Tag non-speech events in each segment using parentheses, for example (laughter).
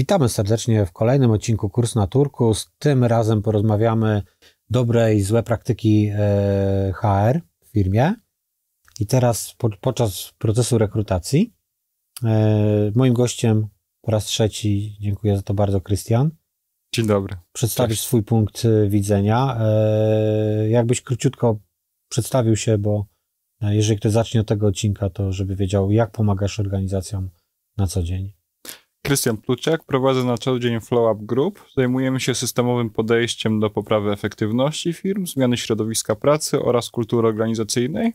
Witamy serdecznie w kolejnym odcinku Kurs na Turku. Z tym razem porozmawiamy dobre i złe praktyki e, HR w firmie. I teraz po, podczas procesu rekrutacji e, moim gościem po raz trzeci, dziękuję za to bardzo, Krystian. Dzień dobry. Przedstawisz Cześć. swój punkt widzenia. E, jakbyś króciutko przedstawił się, bo jeżeli ktoś zacznie od tego odcinka, to żeby wiedział, jak pomagasz organizacjom na co dzień. Krystian Pluciak, prowadzę na co dzień Flow Up Group. Zajmujemy się systemowym podejściem do poprawy efektywności firm, zmiany środowiska pracy oraz kultury organizacyjnej.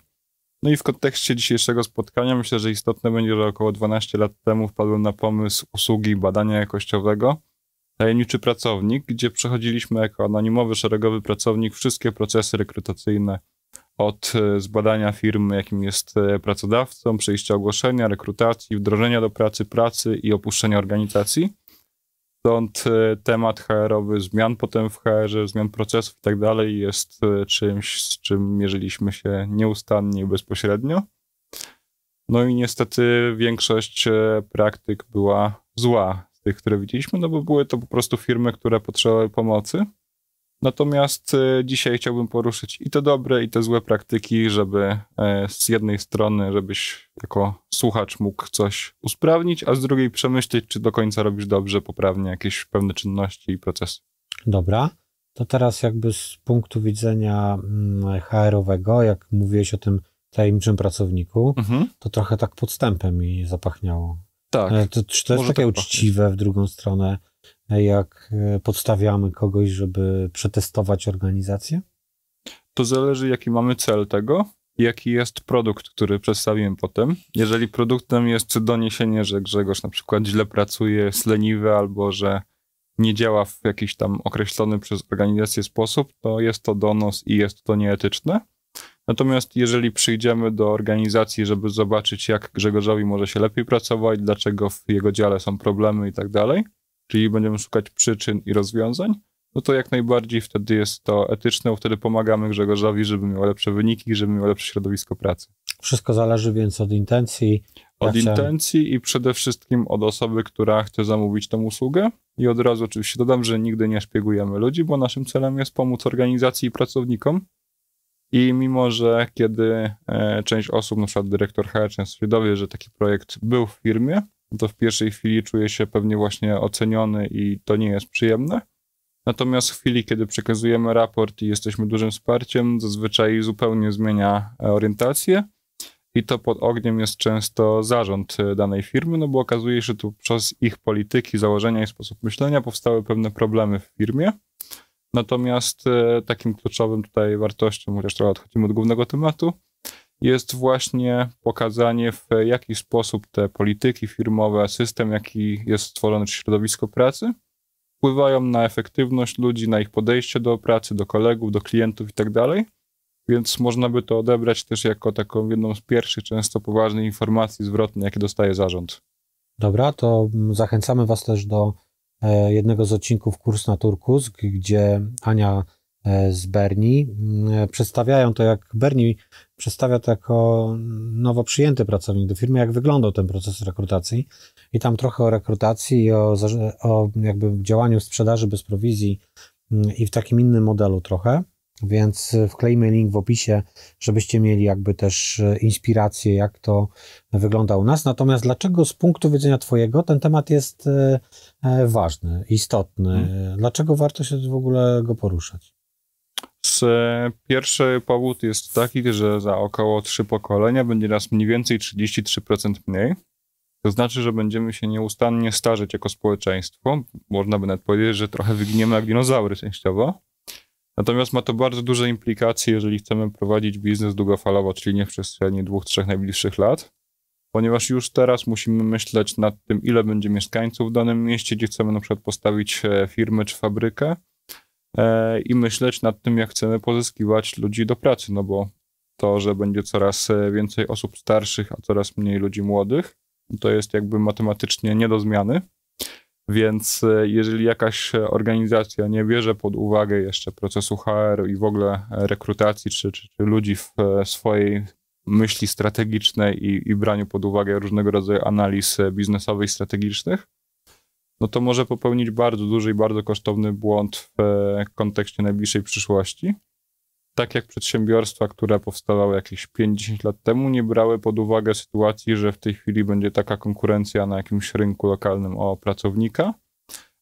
No i w kontekście dzisiejszego spotkania myślę, że istotne będzie, że około 12 lat temu wpadłem na pomysł usługi badania jakościowego Tajemniczy Pracownik, gdzie przechodziliśmy jako anonimowy, szeregowy pracownik wszystkie procesy rekrutacyjne od e, zbadania firmy, jakim jest e, pracodawcą, przejścia ogłoszenia, rekrutacji, wdrożenia do pracy, pracy i opuszczenia organizacji. Stąd e, temat HR-owy, zmian potem w HR-ze, zmian procesów i tak dalej jest czymś, z czym mierzyliśmy się nieustannie i bezpośrednio. No i niestety większość praktyk była zła z tych, które widzieliśmy, no bo były to po prostu firmy, które potrzebowały pomocy Natomiast e, dzisiaj chciałbym poruszyć i te dobre, i te złe praktyki, żeby e, z jednej strony, żebyś jako słuchacz mógł coś usprawnić, a z drugiej przemyśleć, czy do końca robisz dobrze, poprawnie jakieś pewne czynności i procesy. Dobra. To teraz jakby z punktu widzenia mm, HR-owego, jak mówiłeś o tym tajemniczym pracowniku, mhm. to trochę tak podstępem mi zapachniało. Tak. E, to, czy to jest takie tak uczciwe w drugą stronę? Jak e, podstawiamy kogoś, żeby przetestować organizację? To zależy, jaki mamy cel tego, jaki jest produkt, który przedstawimy potem. Jeżeli produktem jest doniesienie, że Grzegorz na przykład źle pracuje, jest leniwy albo że nie działa w jakiś tam określony przez organizację sposób, to jest to donos i jest to nieetyczne. Natomiast jeżeli przyjdziemy do organizacji, żeby zobaczyć, jak Grzegorzowi może się lepiej pracować, dlaczego w jego dziale są problemy i tak dalej, czyli będziemy szukać przyczyn i rozwiązań, no to jak najbardziej wtedy jest to etyczne, bo wtedy pomagamy Grzegorzowi, żeby miał lepsze wyniki, żeby miał lepsze środowisko pracy. Wszystko zależy więc od intencji. Od intencji i przede wszystkim od osoby, która chce zamówić tę usługę. I od razu oczywiście dodam, że nigdy nie szpiegujemy ludzi, bo naszym celem jest pomóc organizacji i pracownikom. I mimo, że kiedy e, część osób, na przykład dyrektor HR, często się dowie, że taki projekt był w firmie, to w pierwszej chwili czuje się pewnie właśnie oceniony i to nie jest przyjemne. Natomiast w chwili, kiedy przekazujemy raport i jesteśmy dużym wsparciem, zazwyczaj zupełnie zmienia orientację. I to pod ogniem jest często zarząd danej firmy, no bo okazuje się, że tu przez ich polityki, założenia i sposób myślenia powstały pewne problemy w firmie. Natomiast e, takim kluczowym tutaj wartością, chociaż trochę odchodzimy od głównego tematu, jest właśnie pokazanie, w jaki sposób te polityki firmowe, system, jaki jest stworzony, czy środowisko pracy, wpływają na efektywność ludzi, na ich podejście do pracy, do kolegów, do klientów i tak. Więc można by to odebrać też jako taką jedną z pierwszych, często poważnych informacji zwrotnych, jakie dostaje zarząd. Dobra, to zachęcamy Was też do e, jednego z odcinków Kurs na Turkus, gdzie Ania z Berni. Mm, przedstawiają to, jak Berni przedstawia to jako nowo przyjęty pracownik do firmy, jak wyglądał ten proces rekrutacji. I tam trochę o rekrutacji i o, o jakby działaniu sprzedaży bez prowizji mm, i w takim innym modelu trochę. Więc wklejmy link w opisie, żebyście mieli jakby też e, inspirację, jak to wygląda u nas. Natomiast dlaczego z punktu widzenia Twojego ten temat jest e, ważny, istotny? Hmm. Dlaczego warto się w ogóle go poruszać? Pierwszy powód jest taki, że za około trzy pokolenia będzie nas mniej więcej 33% mniej. To znaczy, że będziemy się nieustannie starzeć jako społeczeństwo. Można by nawet powiedzieć, że trochę wygniemy jak dinozaury częściowo. Natomiast ma to bardzo duże implikacje, jeżeli chcemy prowadzić biznes długofalowo, czyli nie w przestrzeni dwóch, trzech najbliższych lat, ponieważ już teraz musimy myśleć nad tym, ile będzie mieszkańców w danym mieście, gdzie chcemy na przykład postawić e, firmę czy fabrykę, i myśleć nad tym, jak chcemy pozyskiwać ludzi do pracy, no bo to, że będzie coraz e, więcej osób starszych, a coraz mniej ludzi młodych, to jest jakby matematycznie nie do zmiany. Więc e, jeżeli jakaś organizacja nie bierze pod uwagę jeszcze procesu HR i w ogóle rekrutacji czy, czy, czy ludzi w swojej myśli strategicznej i, i braniu pod uwagę różnego rodzaju analiz biznesowych, strategicznych, no to może popełnić bardzo duży i bardzo kosztowny błąd w e, kontekście najbliższej przyszłości. Tak jak przedsiębiorstwa, które powstawały jakieś 5-10 lat temu, nie brały pod uwagę sytuacji, że w tej chwili będzie taka konkurencja na jakimś rynku lokalnym o pracownika,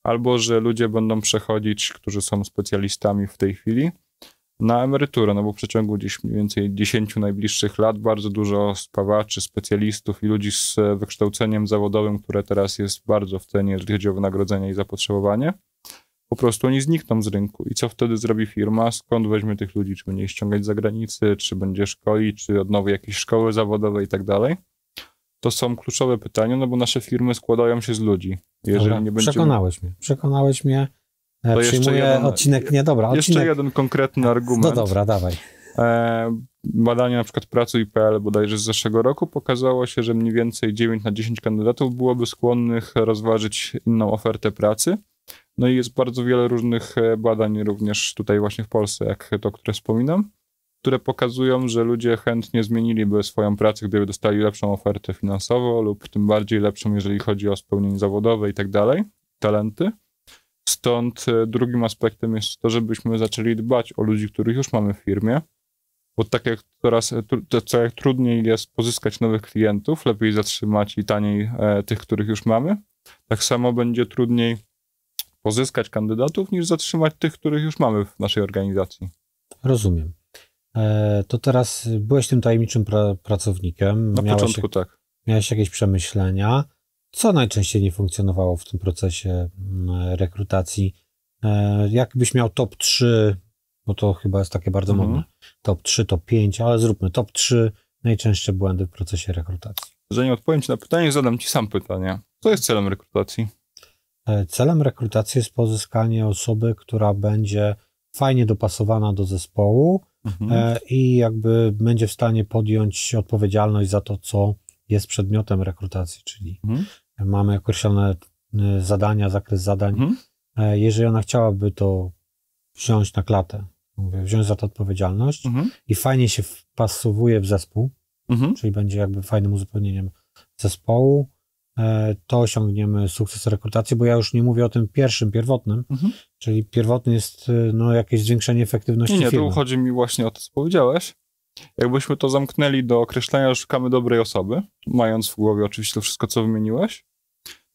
albo że ludzie będą przechodzić, którzy są specjalistami w tej chwili, na emeryturę, no bo w przeciągu gdzieś mniej więcej 10 najbliższych lat bardzo dużo spawaczy, specjalistów i ludzi z wykształceniem zawodowym, które teraz jest bardzo w cenie, jeżeli chodzi o wynagrodzenie i zapotrzebowanie, po prostu oni znikną z rynku. I co wtedy zrobi firma? Skąd weźmie tych ludzi? Czy będzie ich ściągać z zagranicy, czy będzie szkolić, czy odnowi jakieś szkoły zawodowe i tak dalej? To są kluczowe pytania, no bo nasze firmy składają się z ludzi. Jeżeli Dobra, nie będziemy... Przekonałeś mnie. Przekonałeś mnie. To Przyjmuję jeden, odcinek, nie dobra. Jeszcze odcinek... jeden konkretny argument. No dobra, dawaj. E, badanie na przykład Pracuj.pl bodajże z zeszłego roku pokazało się, że mniej więcej 9 na 10 kandydatów byłoby skłonnych rozważyć inną ofertę pracy. No i jest bardzo wiele różnych e, badań również tutaj właśnie w Polsce, jak to, które wspominam, które pokazują, że ludzie chętnie zmieniliby swoją pracę, gdyby dostali lepszą ofertę finansową lub tym bardziej lepszą, jeżeli chodzi o spełnienie zawodowe i tak dalej, talenty. Stąd e, drugim aspektem jest to, żebyśmy zaczęli dbać o ludzi, których już mamy w firmie, bo tak jak to, co jak trudniej jest pozyskać nowych klientów, lepiej zatrzymać i taniej e, tych, których już mamy, tak samo będzie trudniej pozyskać kandydatów niż zatrzymać tych, których już mamy w naszej organizacji. Rozumiem. E, to teraz byłeś tym tajemniczym pra pracownikiem. Na miałeś, początku tak. Miałeś jakieś przemyślenia. Co najczęściej nie funkcjonowało w tym procesie mm, rekrutacji? E, jakbyś miał top 3, bo to chyba jest takie bardzo mhm. modne, top 3, top 5, ale zróbmy top 3 najczęstsze błędy w procesie rekrutacji. Zanim odpowiem Ci na pytanie, zadam Ci sam pytanie. Co jest celem rekrutacji? E, celem rekrutacji jest pozyskanie osoby, która będzie fajnie dopasowana do zespołu mhm. E, i jakby będzie w stanie podjąć odpowiedzialność za to, co jest przedmiotem rekrutacji, czyli mhm mamy określone y, zadania, zakres zadań. Mhm. E, jeżeli ona chciałaby to wziąć na klatę, mówię, wziąć za to odpowiedzialność mhm. i fajnie się wpasowuje w zespół, mhm. czyli będzie jakby fajnym uzupełnieniem zespołu, e, to osiągniemy sukces rekrutacji, bo ja już nie mówię o tym pierwszym, pierwotnym, mhm. czyli pierwotny jest y, no, jakieś zwiększenie efektywności Nie, nie firmy. tu chodzi mi właśnie o to, co powiedziałeś. Jakbyśmy to zamknęli do określenia, że szukamy dobrej osoby, mając w głowie oczywiście to wszystko, co wymieniłeś,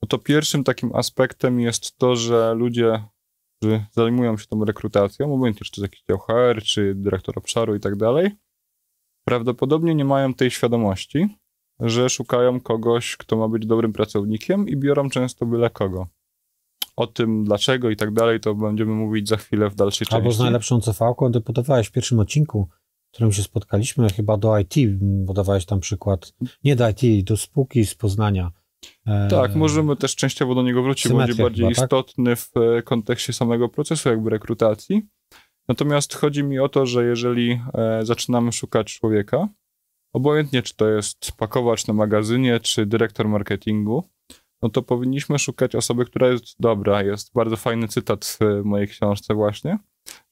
no to pierwszym takim aspektem jest to, że ludzie, którzy zajmują się tą rekrutacją, obojętnie czy to jest jakiś dział HR, czy dyrektor obszaru i tak dalej, prawdopodobnie nie mają tej świadomości, że szukają kogoś, kto ma być dobrym pracownikiem i biorą często byle kogo. O tym dlaczego i tak dalej, to będziemy mówić za chwilę w dalszej części. Albo z najlepszą CV-ką deputowałeś w pierwszym odcinku, w którym się spotkaliśmy, chyba do IT, podawałeś tam przykład, nie do IT, do spółki z Poznania, tak, możemy też częściowo do niego wrócić, bo będzie bardziej chyba, tak? istotny w e, kontekście samego procesu jakby rekrutacji. Natomiast chodzi mi o to, że jeżeli e, zaczynamy szukać człowieka, obojętnie czy to jest pakowacz na magazynie, czy dyrektor marketingu, no to powinniśmy szukać osoby, która jest dobra. Jest bardzo fajny cytat w mojej książce właśnie,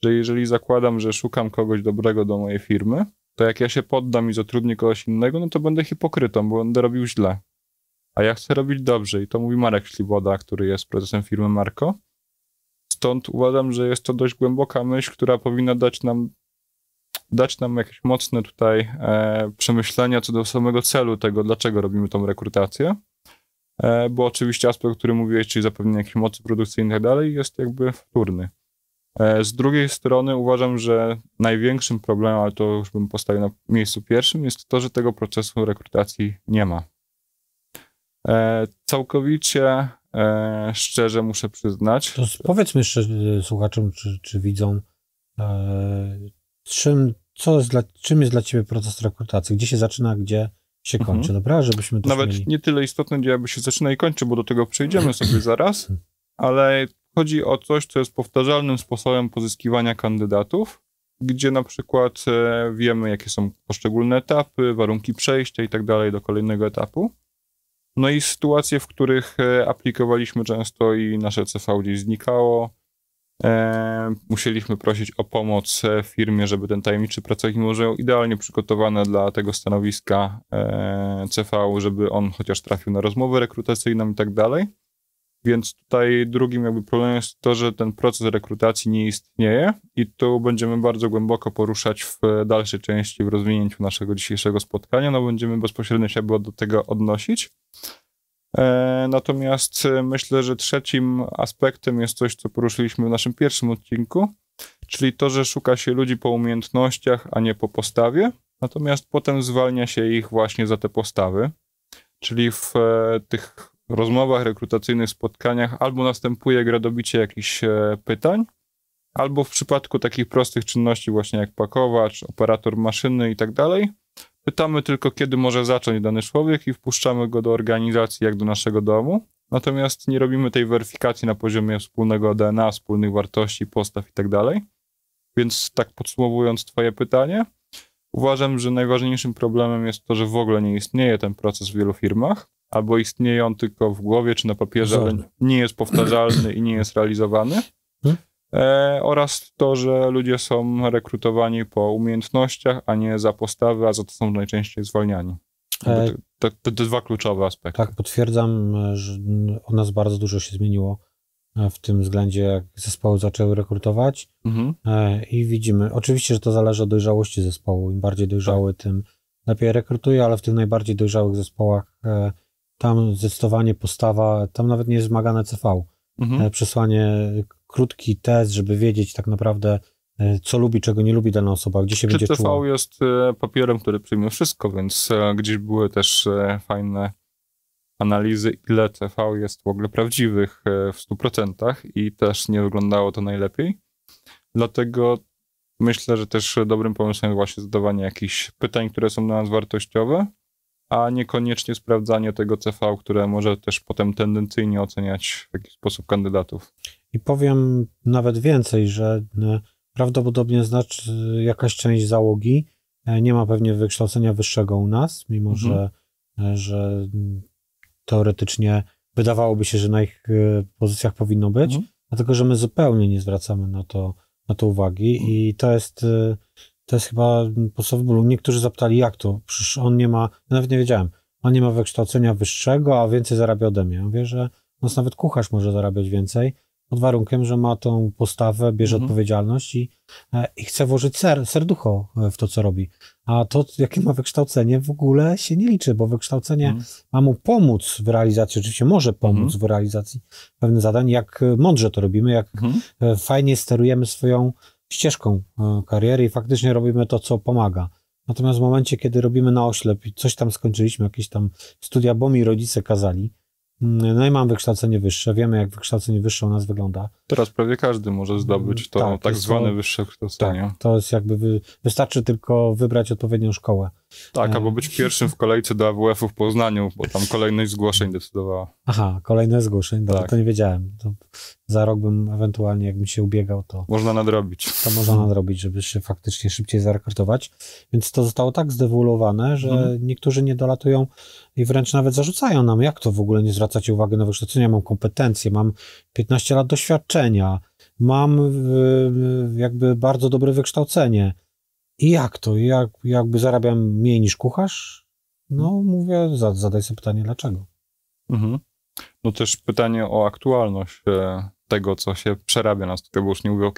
że jeżeli zakładam, że szukam kogoś dobrego do mojej firmy, to jak ja się poddam i zatrudnię kogoś innego, no to będę hipokrytą, bo będę robił źle a ja chcę robić dobrze i to mówi Marek Śliboda, który jest prezesem firmy Marko. Stąd uważam, że jest to dość głęboka myśl, która powinna dać nam dać nam jakieś mocne tutaj e, przemyślenia co do samego celu tego, dlaczego robimy tą rekrutację. E, bo oczywiście aspekt, o którym mówiłeś, czyli zapewnienie jakiejś mocy produkcyjnej i tak dalej, jest jakby wtórny. E, z drugiej strony uważam, że największym problemem, ale to już bym postawił na miejscu pierwszym, jest to, że tego procesu rekrutacji nie ma. E, całkowicie e, szczerze muszę przyznać. To powiedzmy jeszcze e, słuchaczom, czy, czy widzą, czym, co jest dla, czym jest dla ciebie proces rekrutacji? Gdzie się zaczyna, gdzie się kończy, mhm. dobra? Żebyśmy Nawet mieli... nie tyle istotne, gdzie jakby się zaczyna i kończy, bo do tego przejdziemy (clears throat) sobie zaraz, ale chodzi o coś, co jest powtarzalnym sposobem pozyskiwania kandydatów, gdzie na przykład wiemy, jakie są poszczególne etapy, warunki przejścia i tak dalej do kolejnego etapu. No i sytuacje, w których e, aplikowaliśmy często i nasze CV gdzieś znikało. E, musieliśmy prosić o pomoc e, firmie, żeby ten tajemniczy pracownik może idealnie przygotowany dla tego stanowiska CV, żeby on chociaż trafił na rozmowę rekrutacyjną i tak dalej. Więc tutaj drugim jakby problemem jest to, że ten proces rekrutacji nie istnieje i tu będziemy bardzo głęboko poruszać w dalszej części w rozwinięciu naszego dzisiejszego spotkania. No będziemy bezpośrednio się do tego odnosić. E, natomiast myślę, że trzecim aspektem jest coś, co poruszyliśmy w naszym pierwszym odcinku, czyli to, że szuka się ludzi po umiejętnościach, a nie po postawie, natomiast potem zwalnia się ich właśnie za te postawy. Czyli w e, tych rozmowach rekrutacyjnych, spotkaniach albo następuje gradobicie jakichś e, pytań, albo w przypadku takich prostych czynności właśnie jak pakowacz, operator maszyny i tak dalej, pytamy tylko kiedy może zacząć dany człowiek i wpuszczamy go do organizacji jak do naszego domu. Natomiast nie robimy tej weryfikacji na poziomie wspólnego DNA, wspólnych wartości, postaw i tak dalej. Więc tak podsumowując twoje pytanie, uważam, że najważniejszym problemem jest to, że w ogóle nie istnieje ten proces w wielu firmach albo istnieje on tylko w głowie czy na papierze, ale nie jest powtarzalny i nie jest realizowany. Hmm? E, oraz to, że ludzie są rekrutowani po umiejętnościach, a nie za postawy, a za to są najczęściej zwalniani. E, te, dwa kluczowe aspekty. Tak, potwierdzam, że u nas bardzo dużo się zmieniło e, w tym względzie, jak zespoły zaczęły rekrutować mhm. E, i widzimy, oczywiście, że to zależy od dojrzałości zespołu. Im bardziej dojrzały, tak. tym lepiej rekrutuje, ale w tych najbardziej dojrzałych zespołach tam zdecydowanie postawa, tam nawet nie jest wymagane CV. Mhm. E, przesłanie, krótki test, żeby wiedzieć tak naprawdę, e, co lubi, czego nie lubi dana osoba, gdzie się Czy będzie CV czuła. jest e, papierem, który przyjmie wszystko, więc gdzieś były też fajne analizy, ile CV jest w ogóle prawdziwych w 100% i też nie wyglądało to najlepiej. Dlatego myślę, że też dobrym pomysłem jest właśnie zadawanie jakichś pytań, które są dla nas wartościowe, a niekoniecznie sprawdzanie tego CV, które może też potem tendencyjnie oceniać w jakiś sposób kandydatów. I powiem nawet więcej, że e, prawdopodobnie znaczy jakaś część załogi e, nie ma pewnie wykształcenia wyższego u nas, mimo mhm. że, że teoretycznie wydawałoby się, że na ich pozycjach powinno być, mhm. dlatego że my zupełnie nie zwracamy na to, na to uwagi mhm. i to jest to jest chyba podstawowy ból. Niektórzy zapytali, jak to? Przecież on nie ma, ja nawet nie wiedziałem, on nie ma wykształcenia wyższego, a więcej zarabia ode mnie. Ja mówię, że nas nawet kucharz może zarabiać więcej, pod warunkiem, że ma tą postawę, bierze mhm. odpowiedzialność i, e, i chce włożyć ser, serducho w to, co robi. A to, jakie ma wykształcenie, w ogóle się nie liczy, bo wykształcenie mhm. ma mu pomóc w realizacji, oczywiście może pomóc mhm. w realizacji pewnych zadań, jak mądrze to robimy, jak mhm. E, fajnie sterujemy swoją ścieżką e, kariery i faktycznie robimy to, co pomaga. Natomiast w momencie, kiedy robimy na oślep i coś tam skończyliśmy, jakieś tam studia, bo mi rodzice kazali, mm, no i mam wykształcenie wyższe, wiemy jak wykształcenie wyższe u nas wygląda. Teraz prawie każdy może zdobyć to tak, tak zwane to, wyższe wykształcenie. Tak, to jest jakby, wy, wystarczy tylko wybrać odpowiednią szkołę. Tak, albo być pierwszym w kolejce do AWF-u w Poznaniu, bo tam kolejność zgłoszeń decydowała. Aha, kolejne zgłoszeń, dobra, tak. to nie wiedziałem. To za rok bym ewentualnie, jakbym się ubiegał, to... Można nadrobić. To można nadrobić, żeby się faktycznie szybciej zarekrutować. Więc to zostało tak zdewoluowane, że mhm. niektórzy nie dolatują i wręcz nawet zarzucają nam, jak to w ogóle nie zwracacie uwagi na wykształcenie, mam kompetencje, mam 15 lat doświadczenia, mam jakby bardzo dobre wykształcenie, i jak to? Jak, jakby zarabiam mniej niż kucharz? No, mówię, zadaj sobie pytanie, dlaczego. Mhm. No też pytanie o aktualność e, tego, co się przerabia na studiach, bo już nie mówię o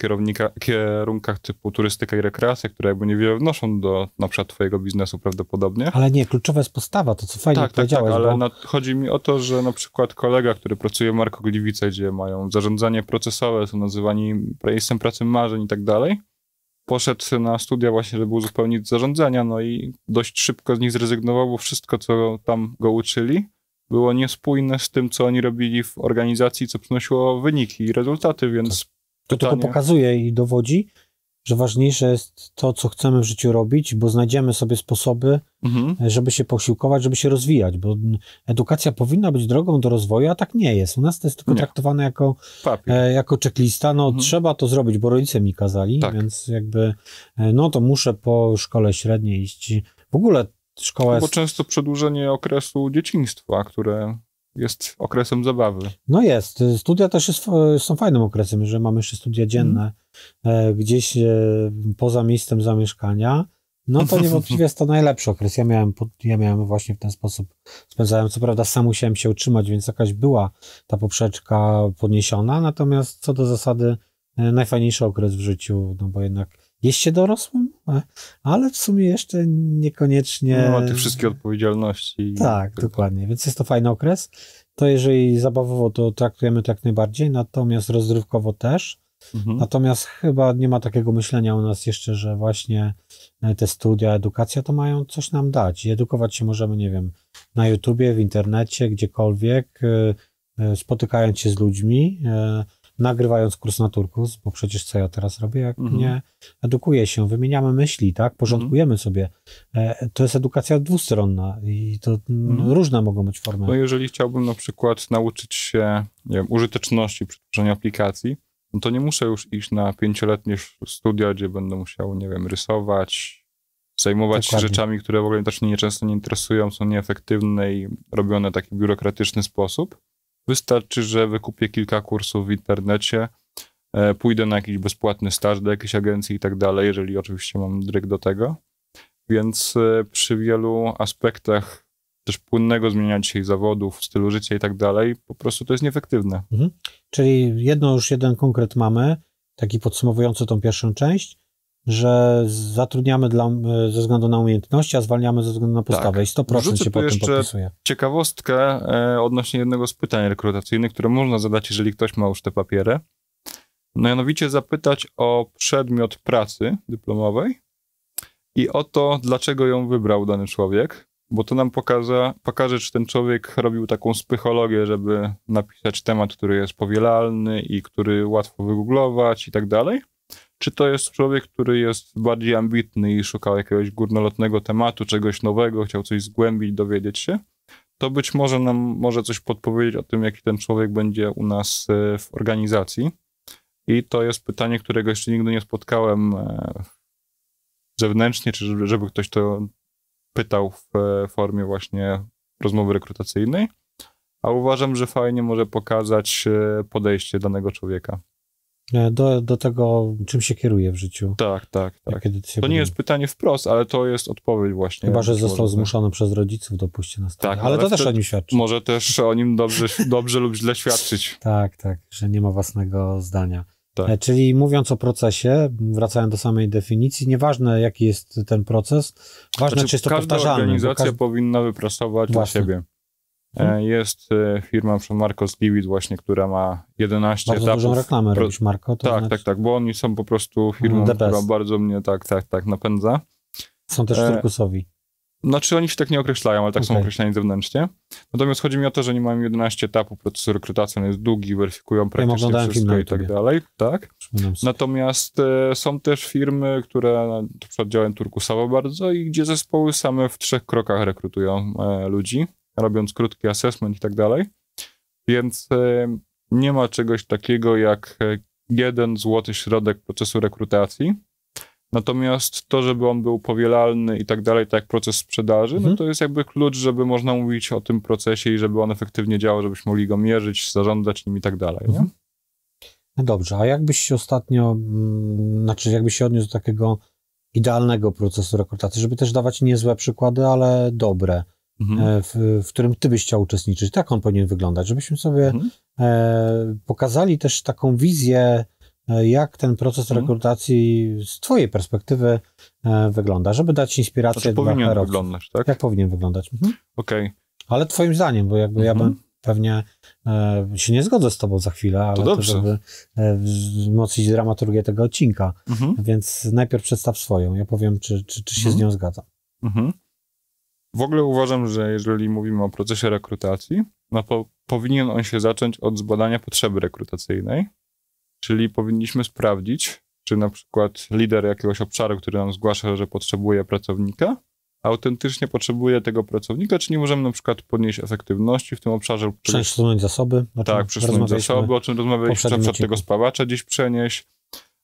kierunkach typu turystyka i rekreacja, które jakby niewiele wnoszą do na przykład twojego biznesu prawdopodobnie. Ale nie, kluczowa jest postawa, to co fajnie tak, powiedziałeś. Tak, tak, ale bo... na, chodzi mi o to, że na przykład kolega, który pracuje w Marko Gliwice, gdzie mają zarządzanie procesowe, są nazywani miejscem pracy marzeń i tak dalej, poszedł na studia właśnie, żeby uzupełnić zarządzania, no i dość szybko z nich zrezygnował, bo wszystko, co tam go uczyli, było niespójne z tym, co oni robili w organizacji, co przynosiło wyniki i rezultaty, więc... To pytanie... tylko pokazuje i dowodzi, że ważniejsze jest to, co chcemy w życiu robić, bo znajdziemy sobie sposoby, mhm. żeby się posiłkować, żeby się rozwijać, bo edukacja powinna być drogą do rozwoju, a tak nie jest. U nas to jest tylko nie. traktowane jako, e, jako checklista. No, mhm. trzeba to zrobić, bo rodzice mi kazali, tak. więc jakby, e, no to muszę po szkole średniej iść. W ogóle szkoła jest... Bo często przedłużenie okresu dzieciństwa, które jest okresem zabawy. No jest. Studia też jest, są fajnym okresem, że mamy jeszcze studia dzienne mm. gdzieś e, poza miejscem zamieszkania. No to niewątpliwie jest to najlepszy okres. Ja miałem, ja miałem właśnie w ten sposób, spędzałem, co prawda sam musiałem się utrzymać, więc jakaś była ta poprzeczka podniesiona, natomiast co do zasady e, najfajniejszy okres w życiu, no bo jednak jest się dorosłym, ale w sumie jeszcze niekoniecznie... No, ma tych wszystkich odpowiedzialności. Tak, tylko. dokładnie, więc jest to fajny okres. To jeżeli zabawowo, to traktujemy to jak najbardziej, natomiast rozrywkowo też. Mhm. Natomiast chyba nie ma takiego myślenia u nas jeszcze, że właśnie e, te studia, edukacja to mają coś nam dać. I edukować się możemy, nie wiem, na YouTubie, w internecie, gdziekolwiek, e, e, spotykając się z ludźmi, nagrywając kurs na Turkus, bo przecież co ja teraz robię, jak mhm. nie edukuję się, wymieniamy myśli, tak, porządkujemy mhm. sobie. To jest edukacja dwustronna i to mhm. różne mogą być formy. No jeżeli chciałbym na przykład nauczyć się nie wiem, użyteczności przy tworzeniu aplikacji, no to nie muszę już iść na pięcioletnie studia, gdzie będę musiał, nie wiem, rysować, zajmować Dokładnie. się rzeczami, które w ogóle też mnie często nie interesują, są nieefektywne i robione w taki biurokratyczny sposób. Wystarczy, że wykupię kilka kursów w internecie, e, pójdę na jakiś bezpłatny staż do jakiejś agencji i tak dalej, jeżeli oczywiście mam dryg do tego. Więc e, przy wielu aspektach też płynnego zmieniania dzisiaj zawodów, stylu życia i tak dalej, po prostu to jest nieefektywne. Mhm. Czyli jedno już jeden konkret mamy, taki podsumowujący tą pierwszą część, że zatrudniamy dla, ze względu na umiejętności, a zwalniamy ze względu na postawę tak. i 100% Wrzucę się potem podpisuje. ciekawostkę e, odnośnie jednego z pytań rekrutacyjnych, które można zadać, jeżeli ktoś ma już te papiery. Mianowicie zapytać o przedmiot pracy dyplomowej i o to, dlaczego ją wybrał dany człowiek bo to nam pokaże, pokaże, czy ten człowiek robił taką psychologię, żeby napisać temat, który jest powielalny i który łatwo wygooglować i tak dalej. Czy to jest człowiek, który jest bardziej ambitny i szukał jakiegoś górnolotnego tematu, czegoś nowego, chciał coś zgłębić, dowiedzieć się? To być może nam może coś podpowiedzieć o tym, jaki ten człowiek będzie u nas e, w organizacji. I to jest pytanie, którego jeszcze nigdy nie spotkałem e, zewnętrznie, czy żeby ktoś to pytał w e, formie właśnie rozmowy rekrutacyjnej, a uważam, że fajnie może pokazać podejście danego człowieka. E, do, do tego, czym się kieruje w życiu. Tak, tak, tak. To nie jest pytanie wprost, ale to jest odpowiedź właśnie. Chyba, że został zmuszony przez rodziców do pójścia na. Tak, ale, ale to też o nim świadczy. Może też o nim dobrze, dobrze lub źle świadczyć. (laughs) Tak, tak, że nie ma własnego zdania. Tak. E, czyli mówiąc o procesie, wracając do samej definicji, nieważne jaki jest ten proces, ważne znaczy, czy jest to każda powtarzalne. organizacja powinna wypracować dla siebie. E. Jest e, firma przez Marcos Livid właśnie, która ma 11 bardzo etapów. dużą reklamę Pro... robisz, Marco. tak, znaczy... tak, tak, bo oni są po prostu firmą, która bardzo mnie tak, tak, tak napędza. Są też turkusowi. Znaczy oni się tak nie określają, ale tak okay. są określani zewnętrznie. Natomiast chodzi mi o to, że nie mają 11 etapów procesu rekrutacji, on jest długi, weryfikują praktycznie ja wszystko i tak dalej. Tak? Natomiast e, są też firmy, które na przykład działają turkusowo bardzo i gdzie zespoły same w trzech krokach rekrutują e, ludzi, robiąc krótki assessment i tak dalej. Więc e, nie ma czegoś takiego jak e, jeden złoty środek procesu rekrutacji, Natomiast to, żeby on był powielalny i tak dalej, tak jak proces sprzedaży, no mhm. no to jest jakby klucz, żeby można mówić o tym procesie i żeby on efektywnie działał, żebyśmy mogli go mierzyć, zarządzać nim i tak dalej. Mhm. Nie? No dobrze, a jakbyś się ostatnio, mm, znaczy jakbyś się odniósł do takiego idealnego procesu rekrutacji, żeby też dawać niezłe przykłady, ale dobre, mhm. E, w, w, którym ty byś chciał uczestniczyć. Tak on powinien wyglądać, żebyśmy sobie mhm. e, pokazali też taką wizję E, jak ten proces mhm. rekrutacji z Twojej perspektywy e, wygląda, żeby dać inspirację znaczy, dla powinien wyglądać, tak? Jak powinien wyglądać? Mhm. Okej. Okay. Ale Twoim zdaniem, bo jakby mhm. ja bym pewnie e, się nie zgodzę z Tobą za chwilę, ale to, to żeby e, wzmocnić dramaturgię tego odcinka. Mhm. Więc najpierw przedstaw swoją. Ja powiem, czy, czy, czy się z mhm. nią zgadzam. Mhm. W ogóle uważam, że jeżeli mówimy o procesie rekrutacji, no to powinien on się zacząć od zbadania potrzeby rekrutacyjnej Czyli powinniśmy sprawdzić, czy na przykład lider jakiegoś obszaru, który nam zgłasza, że potrzebuje pracownika, autentycznie potrzebuje tego pracownika, czy nie możemy na przykład podnieść efektywności w tym obszarze. Przesunąć zasoby. Tak, przesunąć zasoby, o czym rozmawialiśmy, na przykład tego spawacza gdzieś przenieść,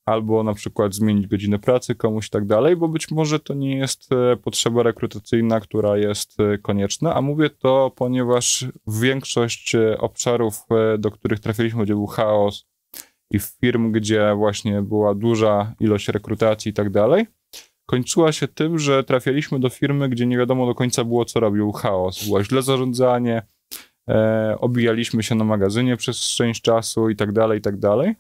albo na przykład zmienić godzinę pracy komuś i tak dalej, bo być może to nie jest e, potrzeba rekrutacyjna, która jest e, konieczna, a mówię to, ponieważ większość e, obszarów, do których trafiliśmy, gdzie był chaos, i firm, gdzie właśnie była duża ilość rekrutacji i tak dalej, kończyła się tym, że trafialiśmy do firmy, gdzie nie wiadomo do końca było, co robił chaos. Było źle zarządzanie, e, obijaliśmy się na magazynie przez część czasu i tak dalej, i tak dalej.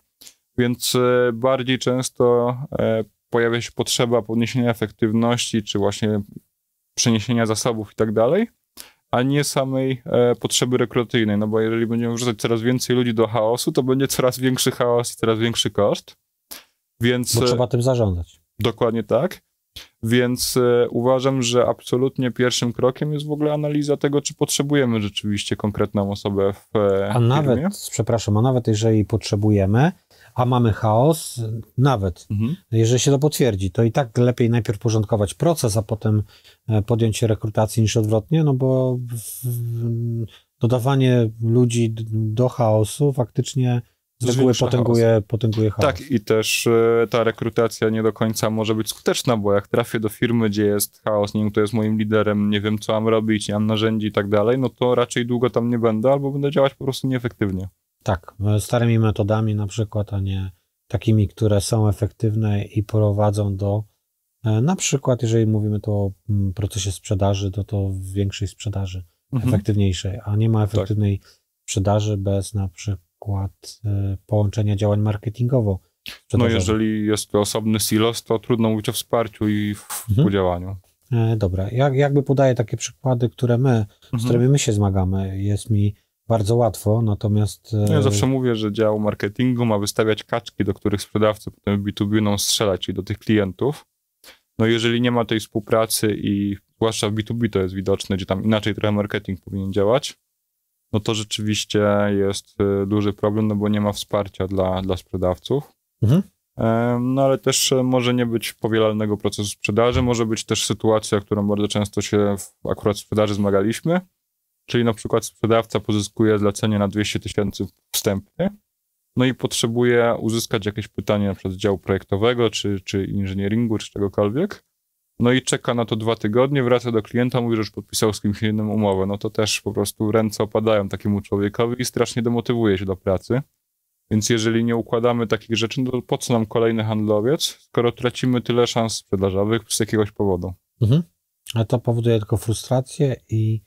Więc e, bardziej często e, pojawia się potrzeba podniesienia efektywności, czy właśnie przeniesienia zasobów i tak dalej, a nie samej e, potrzeby rekrutacyjnej, no bo jeżeli będziemy wrzucać coraz więcej ludzi do chaosu, to będzie coraz większy chaos i coraz większy koszt. Więc, Bo trzeba tym zarządzać. Dokładnie tak. Więc uważam, że absolutnie pierwszym krokiem jest w ogóle analiza tego, czy potrzebujemy rzeczywiście konkretną osobę w A nawet, firmie. przepraszam, a nawet jeżeli potrzebujemy, a mamy chaos, nawet Mhm. jeżeli się to potwierdzi, to i tak lepiej najpierw porządkować proces, a potem e, podjąć się rekrutacji niż odwrotnie, no bo dodawanie ludzi do chaosu faktycznie z reguły potęguje, potęguje chaos. Tak, i też e, ta rekrutacja nie do końca może być skuteczna, bo jak trafię do firmy, gdzie jest chaos, nie wiem, kto jest moim liderem, nie wiem, co mam robić, nie mam narzędzi i tak dalej, no to raczej długo tam nie będę, albo będę działać po prostu nieefektywnie. Tak, e, starymi metodami na przykład, a nie takimi, które są efektywne i prowadzą do, e, na przykład, jeżeli mówimy tu o mm, procesie sprzedaży, to to większej sprzedaży, Mhm. efektywniejszej, a nie ma efektywnej sprzedaży bez na przykład e, połączenia działań marketingowo. No jeżeli jest to osobny silos, to trudno mówić o wsparciu i w Mhm. współdziałaniu. E, Dobra, jak, jakby podaję takie przykłady, które my, z Mhm. którymi my się zmagamy, jest mi bardzo łatwo, natomiast... e, Ja zawsze mówię, że dział marketingu ma wystawiać kaczki, do których sprzedawcy potem w B2B będą strzelać, czyli do tych klientów. No jeżeli nie ma tej współpracy i zwłaszcza w B2B to jest widoczne, gdzie tam inaczej trochę marketing powinien działać, no to rzeczywiście jest y, duży problem, no bo nie ma wsparcia dla, dla sprzedawców. Mhm. Em, No ale też e, może nie być powielalnego procesu sprzedaży, może być też sytuacja, którą bardzo często się w akurat w sprzedaży zmagaliśmy, czyli na przykład sprzedawca pozyskuje zlecenie na 200 tysięcy wstępnie, no i potrzebuje uzyskać jakieś pytanie na przykład z działu projektowego, czy, czy inżynieringu, czy czegokolwiek, no i czeka na to dwa tygodnie, wraca do klienta, mówi, że już podpisał z kimś innym umowę, no to też po prostu ręce opadają takiemu człowiekowi i strasznie demotywuje się do pracy. Więc jeżeli nie układamy takich rzeczy, no to po co nam kolejny handlowiec, skoro tracimy tyle szans sprzedażowych z jakiegoś powodu? Mhm. Ale to powoduje tylko frustrację i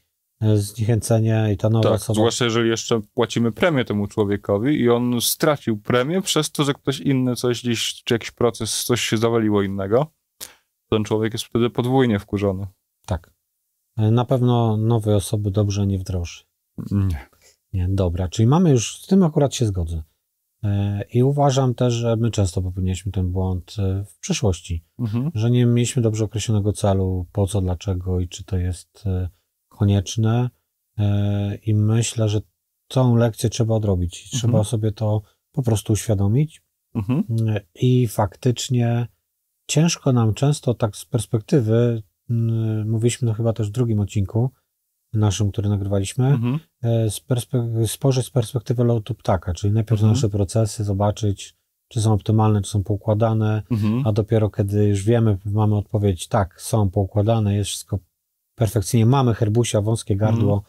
zniechęcenie i ta nowa Tak, osoba... zwłaszcza jeżeli jeszcze płacimy premię temu człowiekowi i on stracił premię przez to, że ktoś inny coś gdzieś, czy jakiś proces, coś się zawaliło innego. Ten człowiek jest wtedy podwójnie wkurzony. Tak. Na pewno nowej osoby dobrze nie wdroży. Nie. Nie, dobra, czyli mamy już, z tym akurat się zgodzę. E, I uważam też, że my często popełnialiśmy ten błąd e, w przeszłości, Mhm. że nie mieliśmy dobrze określonego celu, po co, dlaczego i czy to jest e, konieczne. E, I myślę, że tą lekcję trzeba odrobić. i Trzeba Mhm. sobie to po prostu uświadomić. Mhm. E, I faktycznie ciężko nam często tak z perspektywy, mówiliśmy to chyba też w drugim odcinku naszym, który nagrywaliśmy, Mhm. e, z perspe- spojrzeć z perspektywy lotu ptaka, czyli najpierw Mhm. nasze procesy, zobaczyć, czy są optymalne, czy są poukładane, Mhm. a dopiero kiedy już wiemy, mamy odpowiedź, tak, są poukładane, jest wszystko perfekcyjnie, mamy herbusia, wąskie gardło,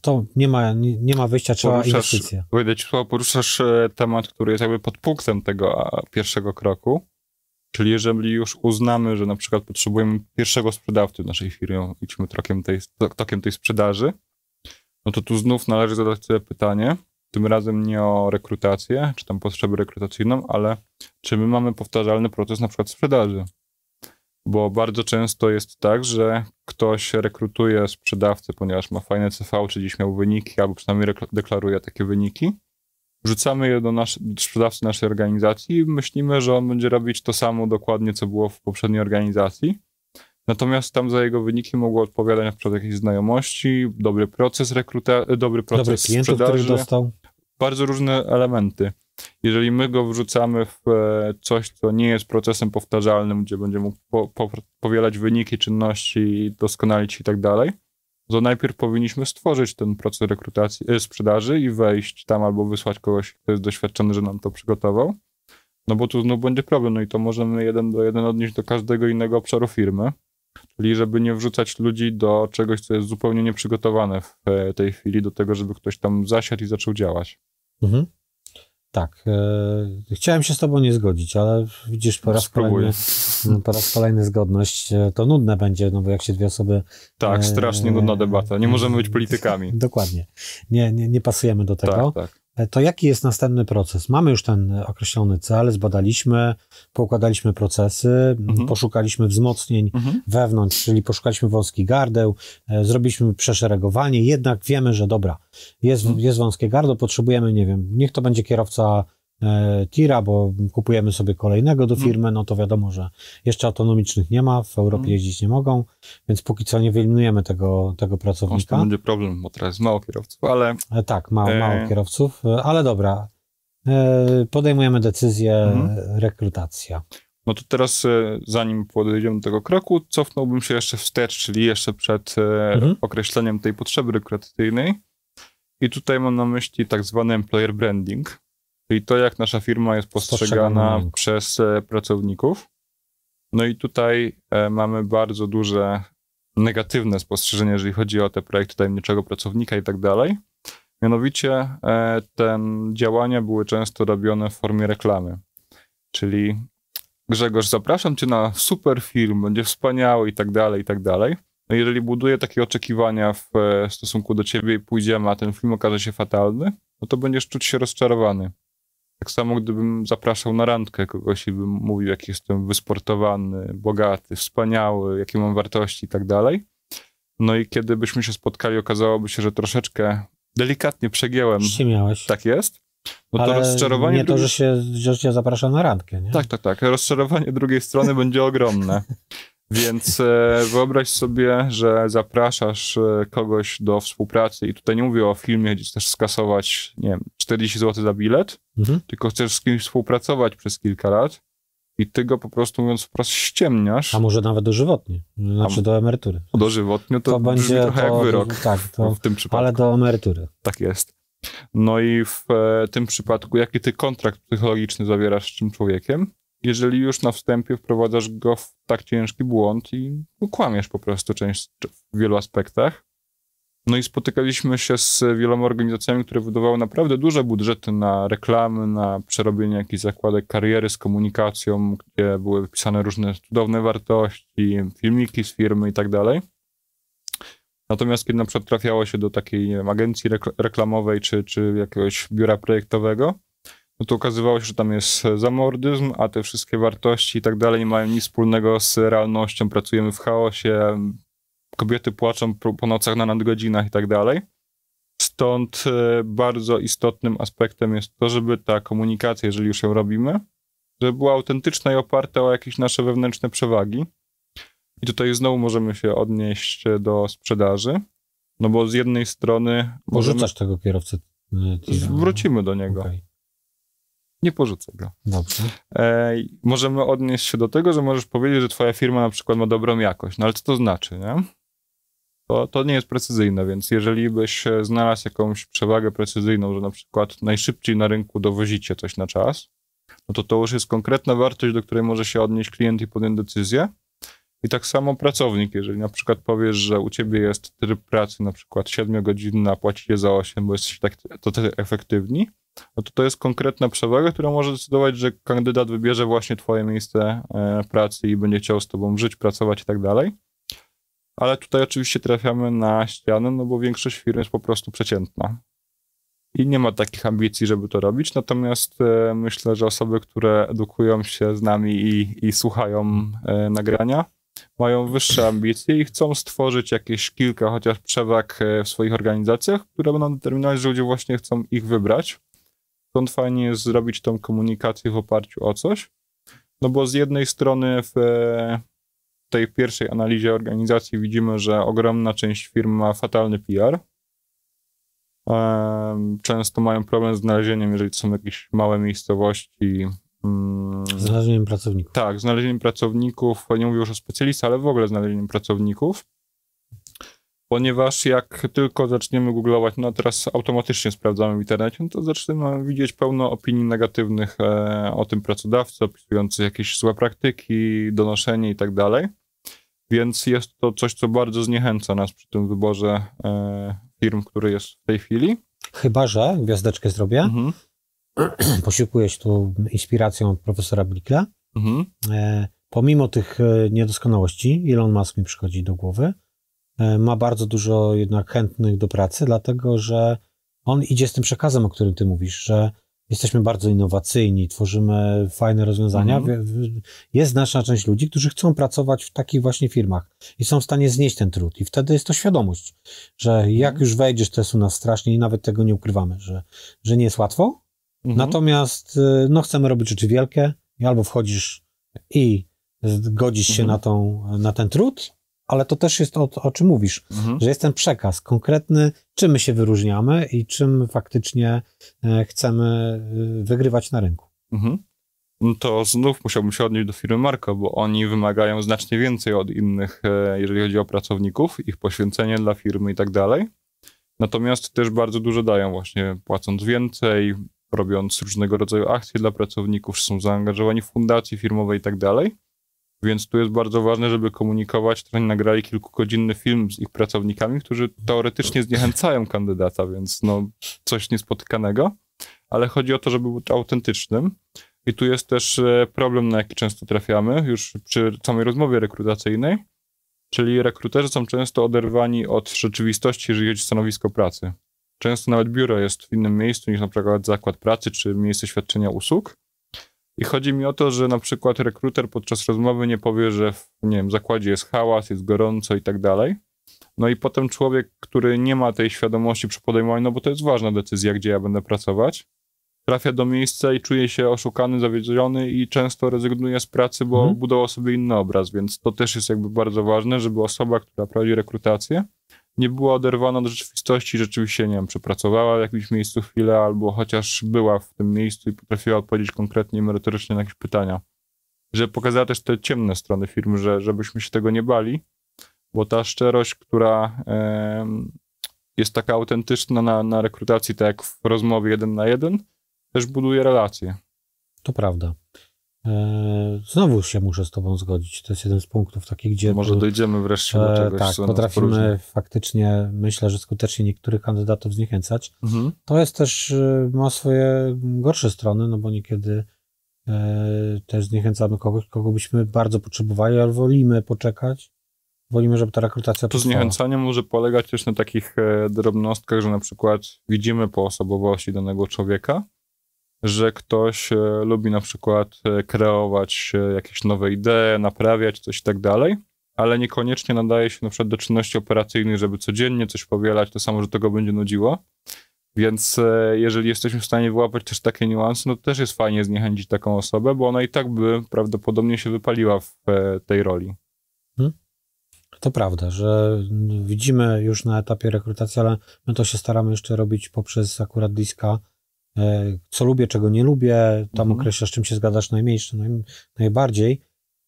to nie ma, nie, nie ma wyjścia, trzeba. Poruszasz- inwestycje. Wejdę ci w słowo, poruszasz e, temat, który jest jakby podpunktem tego a, pierwszego kroku. Czyli jeżeli już uznamy, że na przykład potrzebujemy pierwszego sprzedawcy w naszej firmie, idźmy tokiem tej, tokiem tej sprzedaży, no to tu znów należy zadać sobie pytanie, tym razem nie o rekrutację, czy tam potrzebę rekrutacyjną, ale czy my mamy powtarzalny proces na przykład sprzedaży. Bo bardzo często jest tak, że ktoś rekrutuje sprzedawcę, ponieważ ma fajne CV, czy gdzieś miał wyniki, albo przynajmniej deklaruje takie wyniki. Wrzucamy je do, nasz, do sprzedawcy naszej organizacji i myślimy, że on będzie robić to samo dokładnie, co było w poprzedniej organizacji. Natomiast tam za jego wyniki mogło odpowiadać na przykład jakieś znajomości, dobry proces rekruta, dobry proces Dobrych klientów, sprzedaży dostał. bardzo różne elementy. Jeżeli my go wrzucamy w e, coś, co nie jest procesem powtarzalnym, gdzie będzie mógł po, po, powielać wyniki czynności, doskonalić i tak dalej, to najpierw powinniśmy stworzyć ten proces rekrutacji, e, sprzedaży i wejść tam albo wysłać kogoś, kto jest doświadczony, że nam to przygotował. No bo tu znów będzie problem, no i to możemy jeden do jeden odnieść do każdego innego obszaru firmy. Czyli żeby nie wrzucać ludzi do czegoś, co jest zupełnie nieprzygotowane w e, tej chwili, do tego, żeby ktoś tam zasiadł i zaczął działać. Mhm. Tak. E, chciałem się z tobą nie zgodzić, ale widzisz po raz kolejny, no, po raz kolejny zgodność. E, to nudne będzie, no bo jak się dwie osoby... Tak, strasznie nudna debata. Nie możemy być politykami. Dokładnie. Nie, nie, nie pasujemy do tego. Tak, tak. E, to jaki jest następny proces? Mamy już ten określony cel, zbadaliśmy, poukładaliśmy procesy, mhm. poszukaliśmy wzmocnień mhm. wewnątrz, czyli poszukaliśmy wąskich gardeł, e, zrobiliśmy przeszeregowanie, jednak wiemy, że dobra, jest, mhm. jest wąskie gardło, potrzebujemy, nie wiem, niech to będzie kierowca tira, bo kupujemy sobie kolejnego do mhm. firmy, no to wiadomo, że jeszcze autonomicznych nie ma, w Europie mhm. jeździć nie mogą, więc póki co nie wyeliminujemy tego, tego pracownika. To będzie problem, bo teraz jest mało kierowców, ale... E, tak, mało, e... mało kierowców, ale dobra, podejmujemy decyzję, mhm. rekrutacja. No to teraz, zanim podejdziemy do tego kroku, cofnąłbym się jeszcze wstecz, czyli jeszcze przed mhm. określeniem tej potrzeby rekrutacyjnej. I tutaj mam na myśli tak zwany employer branding, czyli to, jak nasza firma jest postrzegana przez e, pracowników. No i tutaj e, mamy bardzo duże negatywne spostrzeżenie, jeżeli chodzi o te projekty tajemniczego pracownika i tak dalej. Mianowicie e, te działania były często robione w formie reklamy. Czyli Grzegorz, zapraszam cię na super film, będzie wspaniały i tak dalej, i tak dalej. No jeżeli buduję takie oczekiwania w stosunku do ciebie i pójdziemy, a ten film okaże się fatalny, no to będziesz czuć się rozczarowany. Tak samo, gdybym zapraszał na randkę kogoś i bym mówił, jak jestem wysportowany, bogaty, wspaniały, jakie mam wartości i tak dalej. No i kiedy byśmy się spotkali, okazałoby się, że troszeczkę delikatnie przegięłem. Ściemiałeś. Tak jest. No to Ale rozczarowanie. Nie to, że się, że cię zapraszam na randkę, nie? Tak, tak, tak. Rozczarowanie drugiej strony będzie ogromne. (laughs) Więc e, wyobraź sobie, że zapraszasz e, kogoś do współpracy i tutaj nie mówię o filmie, gdzie chcesz skasować, nie wiem, 40 zł za bilet, mhm. tylko chcesz z kimś współpracować przez kilka lat i ty go po prostu, mówiąc wprost, ściemniasz. A może nawet dożywotnie, znaczy do emerytury. Dożywotnie to, to będzie trochę to, jak wyrok tak, to, w tym przypadku. Ale do emerytury. Tak jest. No i w e, tym przypadku, jaki ty kontrakt psychologiczny zawierasz z tym człowiekiem, jeżeli już na wstępie wprowadzasz go w tak ciężki błąd i kłamiesz po prostu część, w wielu aspektach. No i spotykaliśmy się z wieloma organizacjami, które wydawały naprawdę duże budżety na reklamy, na przerobienie jakichś zakładek kariery z komunikacją, gdzie były wypisane różne cudowne wartości, filmiki z firmy i tak dalej. Natomiast kiedy na przykład trafiało się do takiej wiem, agencji reklamowej czy, czy jakiegoś biura projektowego, no to okazywało się, że tam jest zamordyzm, a te wszystkie wartości i tak dalej nie mają nic wspólnego z realnością. Pracujemy w chaosie, kobiety płaczą po nocach na nadgodzinach i tak dalej. Stąd e, bardzo istotnym aspektem jest to, żeby ta komunikacja, jeżeli już ją robimy, żeby była autentyczna i oparta o jakieś nasze wewnętrzne przewagi. I tutaj znowu możemy się odnieść do sprzedaży, no bo z jednej strony... Możemy... tego kierowcę. Wrócimy do niego. Okay. Nie porzucę go. Dobrze. E, możemy odnieść się do tego, że możesz powiedzieć, że twoja firma na przykład ma dobrą jakość. No ale co to znaczy, nie? To, to nie jest precyzyjne, więc jeżeli byś znalazł jakąś przewagę precyzyjną, że na przykład najszybciej na rynku dowozicie coś na czas, no to to już jest konkretna wartość, do której może się odnieść klient i podjąć decyzję. I tak samo pracownik, jeżeli na przykład powiesz, że u ciebie jest tryb pracy na przykład 7 godzin, a płacicie za 8, bo jesteście tak to efektywni, no to to jest konkretna przewaga, która może decydować, że kandydat wybierze właśnie twoje miejsce e, pracy i będzie chciał z tobą żyć, pracować i tak dalej. Ale tutaj oczywiście trafiamy na ścianę, no bo większość firm jest po prostu przeciętna. I nie ma takich ambicji, żeby to robić. Natomiast e, myślę, że osoby, które edukują się z nami i, i słuchają e, nagrania, mają wyższe ambicje i chcą stworzyć jakieś kilka chociaż przewag w swoich organizacjach, które będą determinować, że ludzie właśnie chcą ich wybrać. Stąd fajnie jest zrobić tą komunikację w oparciu o coś, no bo z jednej strony w tej pierwszej analizie organizacji widzimy, że ogromna część firm ma fatalny PR. Często mają problem z znalezieniem, jeżeli to są jakieś małe miejscowości. Mm, znalezieniem pracowników. Tak, znalezieniem pracowników. Nie mówię już o specjalistach, ale w ogóle znalezieniem pracowników ponieważ jak tylko zaczniemy googlować, no teraz automatycznie sprawdzamy w internecie, no to zaczniemy widzieć pełno opinii negatywnych e, o tym pracodawcy, opisujących jakieś złe praktyki, donoszenie i tak dalej. Więc jest to coś, co bardzo zniechęca nas przy tym wyborze e, firm, który jest w tej chwili. Chyba, że, gwiazdeczkę zrobię, mhm. (clears throat) posiłkuję się tu inspiracją profesora Blickla. Mhm. E, pomimo tych e, niedoskonałości, Elon Musk mi przychodzi do głowy, e, ma bardzo dużo jednak chętnych do pracy, dlatego że on idzie z tym przekazem, o którym ty mówisz, że jesteśmy bardzo innowacyjni, tworzymy fajne rozwiązania. Mhm. Jest znaczna część ludzi, którzy chcą pracować w takich właśnie firmach i są w stanie znieść ten trud. I wtedy jest to świadomość, że jak już wejdziesz, to jest u nas strasznie i nawet tego nie ukrywamy, że, że nie jest łatwo. Mhm. Natomiast y, no, chcemy robić rzeczy wielkie i albo wchodzisz i godzisz się Mhm. na, tą, na ten trud, ale to też jest o, o czym mówisz, Mhm. że jest ten przekaz konkretny, czym my się wyróżniamy i czym faktycznie e, chcemy y, wygrywać na rynku. Mhm. No to znów musiałbym się odnieść do firmy Marko, bo oni wymagają znacznie więcej od innych, e, jeżeli chodzi o pracowników, ich poświęcenie dla firmy i tak dalej. Natomiast też bardzo dużo dają właśnie płacąc więcej, robiąc różnego rodzaju akcje dla pracowników, są zaangażowani w fundacje firmowe i tak dalej. Więc tu jest bardzo ważne, żeby komunikować. Tutaj nagrali kilkugodzinny film z ich pracownikami, którzy teoretycznie zniechęcają kandydata, więc no coś niespotykanego. Ale chodzi o to, żeby być autentycznym. I tu jest też e, problem, na jaki często trafiamy już przy samej rozmowie rekrutacyjnej, czyli rekruterzy są często oderwani od rzeczywistości, jeżeli chodzi o stanowisko pracy. Często nawet biuro jest w innym miejscu niż na przykład zakład pracy czy miejsce świadczenia usług. I chodzi mi o to, że na przykład rekruter podczas rozmowy nie powie, że w nie wiem, zakładzie jest hałas, jest gorąco i tak dalej. No i potem człowiek, który nie ma tej świadomości przy podejmowaniu, no bo to jest ważna decyzja, gdzie ja będę pracować, trafia do miejsca i czuje się oszukany, zawiedziony i często rezygnuje z pracy, bo Mhm. budował sobie inny obraz, więc to też jest jakby bardzo ważne, żeby osoba, która prowadzi rekrutację, nie była oderwana od rzeczywistości, rzeczywiście, nie wiem, przepracowała w jakimś miejscu chwilę, albo chociaż była w tym miejscu i potrafiła odpowiedzieć konkretnie merytorycznie na jakieś pytania. Że pokazała też te ciemne strony firmy, że, żebyśmy się tego nie bali, bo ta szczerość, która em, jest taka autentyczna na, na rekrutacji, tak jak w rozmowie jeden na jeden, też buduje relacje. To prawda. E, Znowu się muszę z tobą zgodzić. To jest jeden z punktów takich, gdzie Może dojdziemy wreszcie do e, czegoś, tak, co potrafimy faktycznie, myślę, że skutecznie niektórych kandydatów zniechęcać. Mhm. To jest też, y, ma swoje gorsze strony, no bo niekiedy e, też zniechęcamy kogoś, kogo byśmy bardzo potrzebowali, ale wolimy poczekać. Wolimy, żeby ta rekrutacja To potrwała. zniechęcanie może polegać też na takich e, drobnostkach, że na przykład widzimy po osobowości danego człowieka, że ktoś e, lubi na przykład e, kreować e, jakieś nowe idee, naprawiać coś i tak dalej, ale niekoniecznie nadaje się na przykład do czynności operacyjnych, żeby codziennie coś powielać, to samo, że tego będzie nudziło. Więc jeżeli jesteśmy w stanie wyłapać też takie niuanse, no to też jest fajnie zniechęcić taką osobę, bo ona i tak by prawdopodobnie się wypaliła w tej roli. To prawda, że widzimy już na etapie rekrutacji, ale my to się staramy jeszcze robić poprzez akurat diska, co lubię, czego nie lubię, tam Mhm. określasz, czym się zgadzasz najmniej, czy naj, najbardziej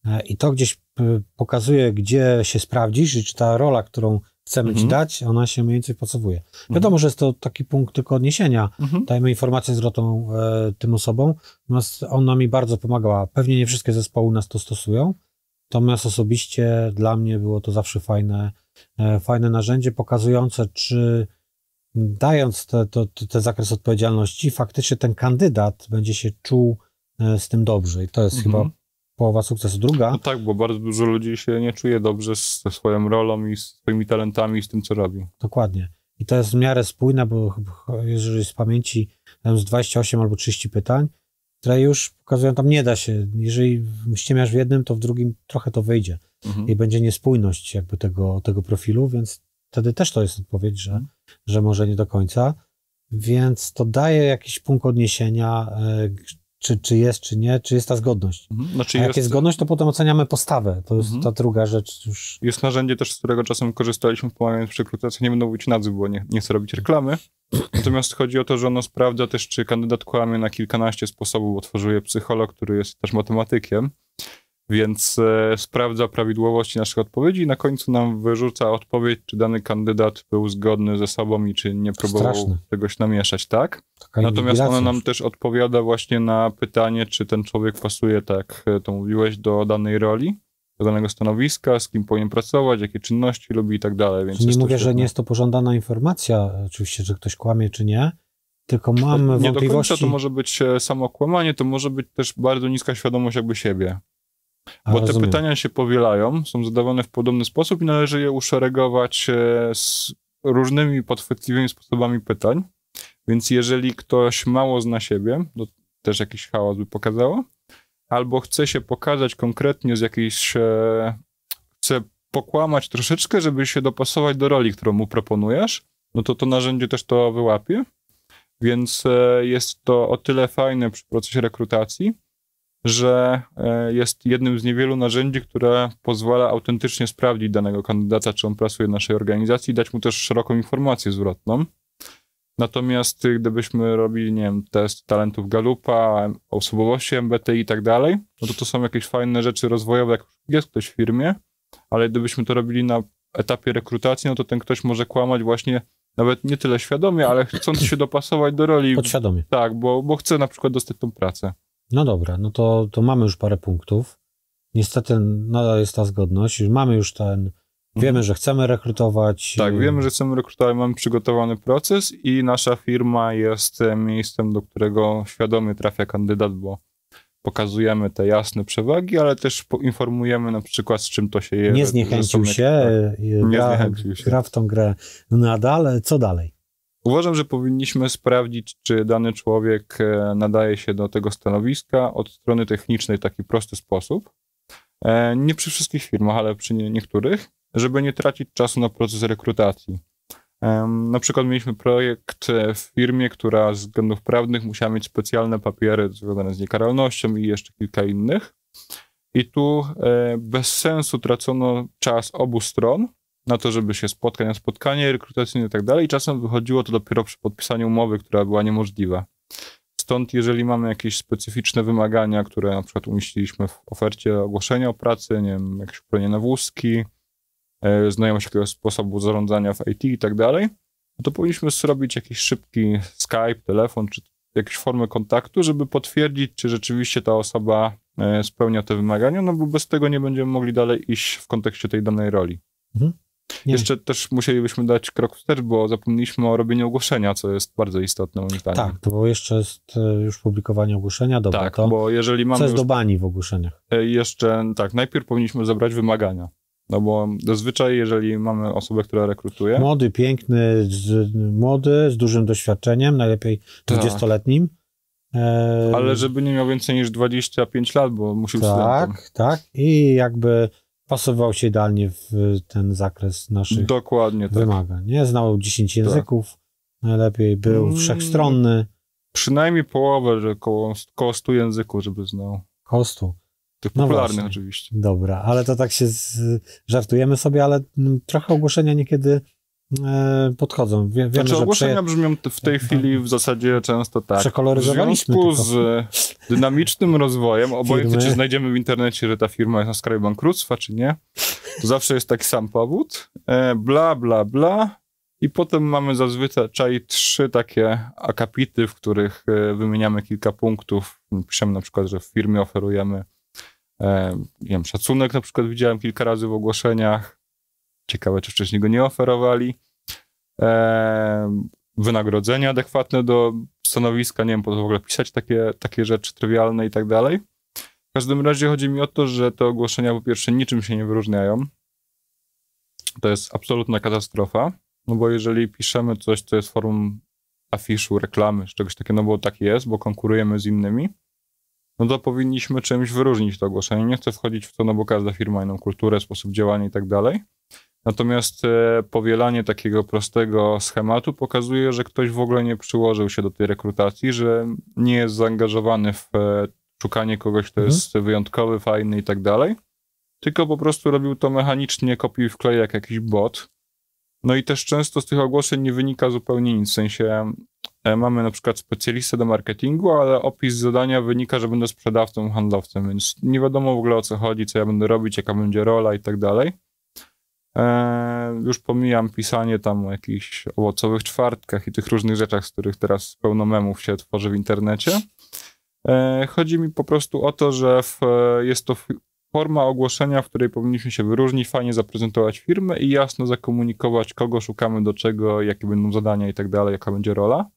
E, i to gdzieś e, pokazuje, gdzie się sprawdzisz i czy ta rola, którą chcemy ci Mhm. dać, ona się mniej więcej pasowuje. Wiadomo, że jest to taki punkt tylko odniesienia, Mhm. dajemy informację zwrotną e, tym osobom, natomiast ona mi bardzo pomagała. Pewnie nie wszystkie zespoły nas to stosują, natomiast osobiście dla mnie było to zawsze fajne, e, fajne narzędzie pokazujące, czy dając te, to, te, zakres odpowiedzialności, faktycznie ten kandydat będzie się czuł e, z tym dobrze i to jest Mhm. chyba połowa sukcesu. Druga, No tak, bo bardzo dużo ludzi się nie czuje dobrze ze swoją rolą i z swoimi talentami i z tym, co robi. Dokładnie. I to jest w miarę spójne, bo jeżeli z pamięci tam z 28 albo 30 pytań, które już pokazują, tam nie da się. Jeżeli ściemiasz w jednym, to w drugim trochę to wyjdzie. Mhm. I będzie niespójność jakby tego, tego profilu, więc wtedy też to jest odpowiedź, że, Mhm. że może nie do końca. Więc to daje jakiś punkt odniesienia, e, czy, czy jest, czy nie, czy jest ta zgodność. Mhm. Znaczy A jak jest, jest zgodność, to potem oceniamy postawę. To jest Mhm. ta druga rzecz już. jest narzędzie też, z którego czasem korzystaliśmy pomagając przy rekrutacji. Nie będę mówić nazwy, bo nie, nie chcę robić reklamy. Natomiast chodzi o to, że ono sprawdza też, czy kandydat kłamie na kilkanaście sposobów, bo tworzy je psycholog, który jest też matematykiem. Więc e, sprawdza prawidłowości naszych odpowiedzi i na końcu nam wyrzuca odpowiedź, czy dany kandydat był zgodny ze sobą i czy nie próbował Straszne. czegoś namieszać, tak? Taka Natomiast ona nam też odpowiada właśnie na pytanie, czy ten człowiek pasuje, tak jak e, to mówiłeś, do danej roli, do danego stanowiska, z kim powinien pracować, jakie czynności lubi i tak dalej. Więc nie mówię, że nie jest to pożądana informacja, oczywiście, że ktoś kłamie czy nie, tylko mam nie wątpliwości. do końca to może być e, samo kłamanie, to może być też bardzo niska świadomość jakby siebie. A, Bo te rozumiem. pytania się powielają, są zadawane w podobny sposób i należy je uszeregować e, z różnymi podchwytliwymi sposobami pytań. Więc jeżeli ktoś mało zna siebie, to też jakiś hałas by pokazało, albo chce się pokazać konkretnie z jakiejś, e, chce pokłamać troszeczkę, żeby się dopasować do roli, którą mu proponujesz, no to to narzędzie też to wyłapie. Więc e, jest to o tyle fajne przy procesie rekrutacji, że e, jest jednym z niewielu narzędzi, które pozwala autentycznie sprawdzić danego kandydata, czy on pracuje w naszej organizacji i dać mu też szeroką informację zwrotną. Natomiast y, gdybyśmy robili, nie wiem, test talentów Galupa, osobowości MBTI i tak dalej, no to to są jakieś fajne rzeczy rozwojowe, jak jest ktoś w firmie, ale gdybyśmy to robili na etapie rekrutacji, no to ten ktoś może kłamać właśnie nawet nie tyle świadomie, ale chcąc się dopasować do roli. Podświadomie. Tak, bo, bo chce na przykład dostać tą pracę. No dobra, no to, to mamy już parę punktów. Niestety nadal jest ta zgodność. Mamy już ten. Wiemy, że chcemy rekrutować. Tak, y, wiemy, że chcemy rekrutować, mamy przygotowany proces i nasza firma jest e, miejscem, do którego świadomie trafia kandydat, bo pokazujemy te jasne przewagi, ale też informujemy na przykład z czym to się je. Nie że zniechęcił są się, y, Nie zniechęcił się. gra w tą grę nadal. Co dalej? Uważam, że powinniśmy sprawdzić, czy dany człowiek e, nadaje się do tego stanowiska od strony technicznej w taki prosty sposób. E, Nie przy wszystkich firmach, ale przy nie- niektórych, żeby nie tracić czasu na proces rekrutacji. Na przykład mieliśmy projekt e, w firmie, która z względów prawnych musiała mieć specjalne papiery związane z niekaralnością i jeszcze kilka innych. I tu bez sensu tracono czas obu stron na to, żeby się spotkać na spotkanie rekrutacyjne i tak dalej. I czasem wychodziło to dopiero przy podpisaniu umowy, która była niemożliwa. Stąd, jeżeli mamy jakieś specyficzne wymagania, które na przykład umieściliśmy w ofercie ogłoszenia o pracy, nie wiem, jakieś ubranie na wózki, e, znajomość jakiegoś sposobu zarządzania w IT i tak dalej, no to powinniśmy zrobić jakiś szybki Skype, telefon, czy jakieś formy kontaktu, żeby potwierdzić, czy rzeczywiście ta osoba e, spełnia te wymagania, no bo bez tego nie będziemy mogli dalej iść w kontekście tej danej roli. Nie. Jeszcze też musielibyśmy dać krok wstecz, bo zapomnieliśmy o robieniu ogłoszenia, co jest bardzo istotne moim zdaniem. Tak, to bo jeszcze jest e, już publikowanie ogłoszenia. Dobra, tak to bo jeżeli co mamy jest już do bani w ogłoszeniach? e, jeszcze, tak, najpierw powinniśmy zebrać wymagania. No bo zazwyczaj, jeżeli mamy osobę, która rekrutuje, Młody, piękny, z, młody, z dużym doświadczeniem, najlepiej Tak. 20-letnim. E, ale żeby nie miał więcej niż 25 lat, bo musi. Tak, tak. I jakby pasował się idealnie w ten zakres naszych Dokładnie tak. wymagań. Nie znał 10 języków, najlepiej był Mm. wszechstronny, Przynajmniej połowę, że koło, koło 100 języków, żeby znał. kostu. Tych No popularnych właśnie. oczywiście. Dobra, ale to tak się z, żartujemy sobie, ale mm, trochę ogłoszenia niekiedy podchodzą. Wie, Znaczy że ogłoszenia prze, brzmią w tej chwili w zasadzie często tak. W przekoloryzowaliśmy związku tylko. z dynamicznym rozwojem, obojętnie czy znajdziemy w internecie, że ta firma jest na skraju bankructwa, czy nie, to zawsze jest taki sam powód. E, bla, bla, bla. I potem mamy zazwyczaj trzy takie akapity, w których e, wymieniamy kilka punktów. Piszemy na przykład, że w firmie oferujemy e, nie wiem, szacunek na przykład widziałem kilka razy w ogłoszeniach. Ciekawe, czy wcześniej go nie oferowali. E, adekwatne do stanowiska, nie wiem, po to w ogóle pisać takie, takie rzeczy trywialne i tak dalej. W każdym razie chodzi mi o to, że te ogłoszenia po pierwsze niczym się nie wyróżniają. To jest absolutna katastrofa, no bo jeżeli piszemy coś, co jest formą afiszu, reklamy, czegoś takiego, no bo tak jest, bo konkurujemy z innymi, no to powinniśmy czymś wyróżnić to ogłoszenie. Nie chcę wchodzić w to, no bo każda firma ma inną kulturę, sposób działania i tak dalej. Natomiast e, powielanie takiego prostego schematu pokazuje, że ktoś w ogóle nie przyłożył się do tej rekrutacji, że nie jest zaangażowany w e, szukanie kogoś, kto Mhm. jest wyjątkowy, fajny i tak dalej, tylko po prostu robił to mechanicznie, kopiuj wklej jak jakiś bot. No i też często z tych ogłoszeń nie wynika zupełnie nic, w sensie e, mamy na przykład specjalistę do marketingu, ale opis zadania wynika, że będę sprzedawcą, handlowcem, więc nie wiadomo w ogóle o co chodzi, co ja będę robić, jaka będzie rola i tak dalej. E, już pomijam pisanie tam o jakichś owocowych czwartkach i tych różnych rzeczach, z których teraz pełno memów się tworzy w internecie. E, chodzi mi po prostu o to, że w, jest to forma ogłoszenia, w której powinniśmy się wyróżnić, fajnie zaprezentować firmę i jasno zakomunikować, kogo szukamy, do czego, jakie będą zadania i tak dalej, jaka będzie rola.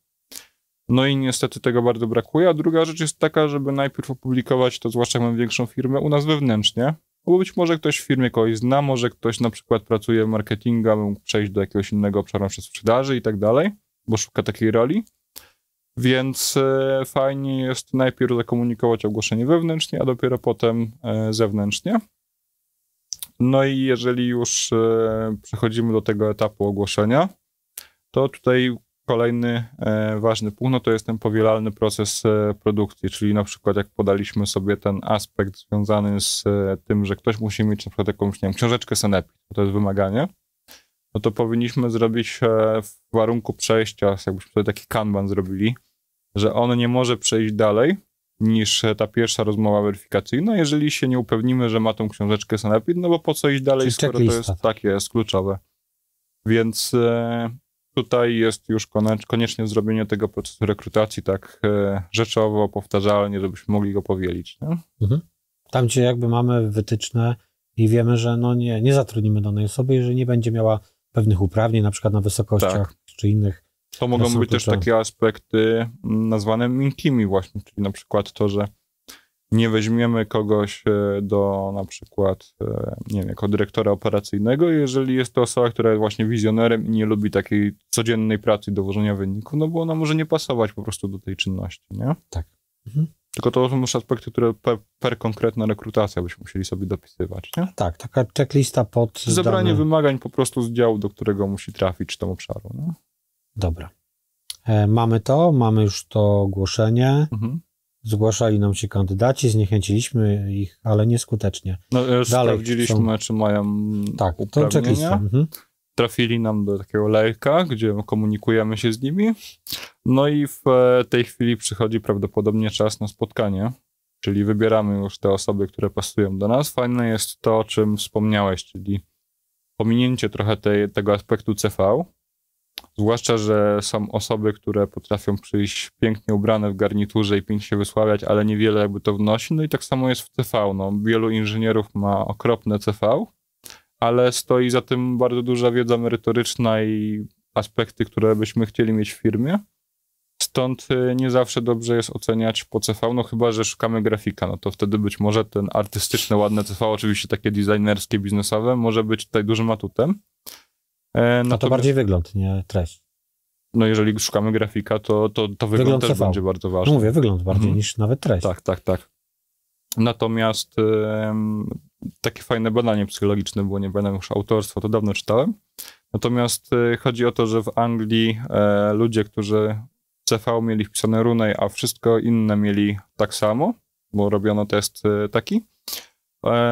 No i niestety tego bardzo brakuje. A druga rzecz jest taka, żeby najpierw opublikować to, zwłaszcza jak mamy większą firmę, u nas wewnętrznie. Bo być może ktoś w firmie kogoś zna, może ktoś na przykład pracuje w marketingu, mógł przejść do jakiegoś innego obszaru przez sprzedaży i tak dalej, bo szuka takiej roli. Więc e, fajnie jest najpierw zakomunikować ogłoszenie wewnętrznie, a dopiero potem e, zewnętrznie. No i jeżeli już e, przechodzimy do tego etapu ogłoszenia, to tutaj kolejny e, ważny punkt, no to jest ten powielalny proces e, produkcji, czyli na przykład jak podaliśmy sobie ten aspekt związany z e, tym, że ktoś musi mieć na przykład jakąś, nie wiem, książeczkę Sanepid, to jest wymaganie, no to powinniśmy zrobić w warunku przejścia, jakbyśmy sobie taki kanban zrobili, że on nie może przejść dalej niż ta pierwsza rozmowa weryfikacyjna, jeżeli się nie upewnimy, że ma tą książeczkę Sanepid, no bo po co iść dalej, Czyli skoro to jest takie, jest kluczowe. Więc tutaj jest już konie- koniecznie zrobienie tego procesu rekrutacji tak e, rzeczowo, powtarzalnie, żebyśmy mogli go powielić. Nie? Tam, gdzie jakby mamy wytyczne i wiemy, że no nie, nie zatrudnimy danej osoby, jeżeli nie będzie miała pewnych uprawnień, na przykład na wysokościach Tak. czy innych. To mogą być też takie aspekty mm, nazwane miękkimi właśnie, czyli na przykład to, że nie weźmiemy kogoś e, do na przykład, e, nie wiem, jako dyrektora operacyjnego, jeżeli jest to osoba, która jest właśnie wizjonerem i nie lubi takiej codziennej pracy i dowożenia wyników, no bo ona może nie pasować po prostu do tej czynności, nie? Tak. Mhm. Tylko to są już aspekty, które per, per konkretna rekrutacja byśmy musieli sobie dopisywać, nie? Tak, taka checklista pod Zebranie dane... wymagań po prostu z działu, do którego musi trafić, czy tam obszaru, nie? Dobra. E, mamy to, mamy już to ogłoszenie. Mhm. Zgłaszali nam się kandydaci, zniechęciliśmy ich, ale nieskutecznie. No, Dalej sprawdziliśmy, czy mają Tak, uprawnienia. Mhm. Trafili nam do takiego lejka, gdzie komunikujemy się z nimi. No i w e, tej chwili przychodzi prawdopodobnie czas na spotkanie, czyli wybieramy już te osoby, które pasują do nas. Fajne jest to, o czym wspomniałeś, czyli pominięcie trochę tej, tego aspektu CV. Zwłaszcza, że są osoby, które potrafią przyjść pięknie ubrane w garniturze i pięknie się wysławiać, ale niewiele jakby to wnosi. No i tak samo jest w CV. No, wielu inżynierów ma okropne CV, ale stoi za tym bardzo duża wiedza merytoryczna i aspekty, które byśmy chcieli mieć w firmie. Stąd y, nie zawsze dobrze jest oceniać po CV, no chyba, że szukamy grafika, no to wtedy być może ten artystyczne, ładne CV, oczywiście takie designerskie, biznesowe, może być tutaj dużym atutem. E, No to bardziej wygląd, nie treść. no jeżeli szukamy grafika, to, to, to wygląd, Wygląd też CV. będzie bardzo No ważny. mówię, wygląd bardziej Mhm. niż nawet treść. Tak, tak, tak. Natomiast em, takie fajne badanie psychologiczne było, nie będę już autorstwa, to dawno czytałem. Natomiast e, chodzi o to, że w Anglii e, ludzie, którzy CV mieli wpisane runej, a wszystko inne mieli tak samo, bo robiono test e, taki, e,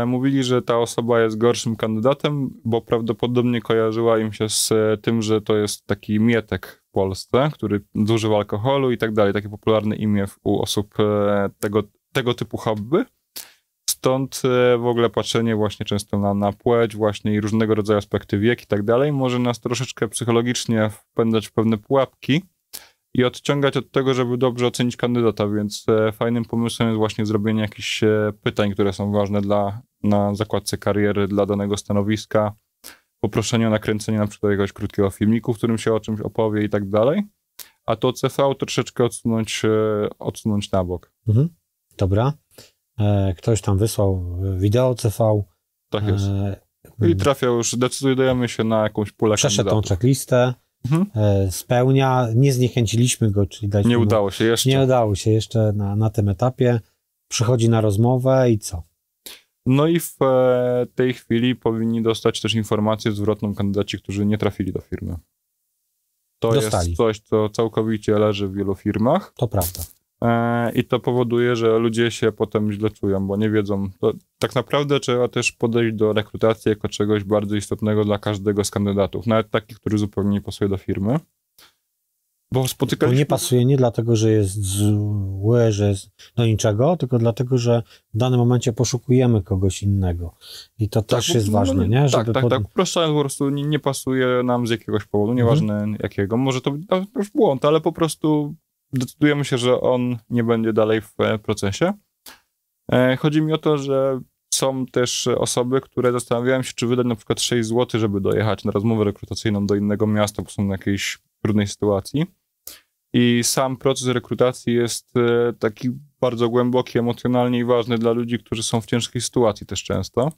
mówili, że ta osoba jest gorszym kandydatem, bo prawdopodobnie kojarzyła im się z e, tym, że to jest taki mietek w Polsce, który zużył alkoholu i tak dalej, takie popularne imię w- u osób e, tego, tego typu hobby. Stąd e, w ogóle patrzenie właśnie często na, na płeć właśnie i różnego rodzaju aspekty wiek i tak dalej może nas troszeczkę psychologicznie wpędzać w pewne pułapki i odciągać od tego, żeby dobrze ocenić kandydata, więc e, fajnym pomysłem jest właśnie zrobienie jakichś e, pytań, które są ważne dla, na zakładce kariery dla danego stanowiska, poproszenie o nakręcenie na przykład jakiegoś krótkiego filmiku, w którym się o czymś opowie i tak dalej, a to CV troszeczkę odsunąć, e, odsunąć na bok. Mhm. Dobra. Ktoś tam wysłał wideo CV. Tak jest. I trafia już, decydujemy się na jakąś pulę przeszedł tą kandydatów. checklistę, Mhm. e, spełnia, nie zniechęciliśmy go, czyli daliśmy Nie mu- udało się jeszcze. Nie udało się jeszcze na, na tym etapie. Przychodzi na rozmowę i co? No i w e, tej chwili powinni dostać też informację zwrotną kandydaci, którzy nie trafili do firmy. To Dostali. jest coś, co całkowicie leży w wielu firmach To prawda. E, i to powoduje, że ludzie się potem źle czują, bo nie wiedzą. To, tak naprawdę trzeba też podejść do rekrutacji jako czegoś bardzo istotnego dla każdego z kandydatów, nawet takich, który zupełnie nie pasuje do firmy. Bo To spotykaliśmy... nie pasuje nie dlatego, że jest zły, że jest do niczego, tylko dlatego, że w danym momencie poszukujemy kogoś innego. I to też bo- jest no, ważne, nie? Tak, Żeby tak, pod- tak. Upraszczając, po prostu nie, nie pasuje nam z jakiegoś powodu, nieważne Mhm. jakiego. Może to być to już błąd, ale po prostu decydujemy się, że on nie będzie dalej w e, procesie. E, Chodzi mi o to, że są też osoby, które zastanawiają się, czy wydać na przykład 6 zł, żeby dojechać na rozmowę rekrutacyjną do innego miasta, bo są w jakiejś trudnej sytuacji. I sam proces rekrutacji jest e, taki bardzo głęboki, emocjonalnie i ważny dla ludzi, którzy są w ciężkiej sytuacji też często.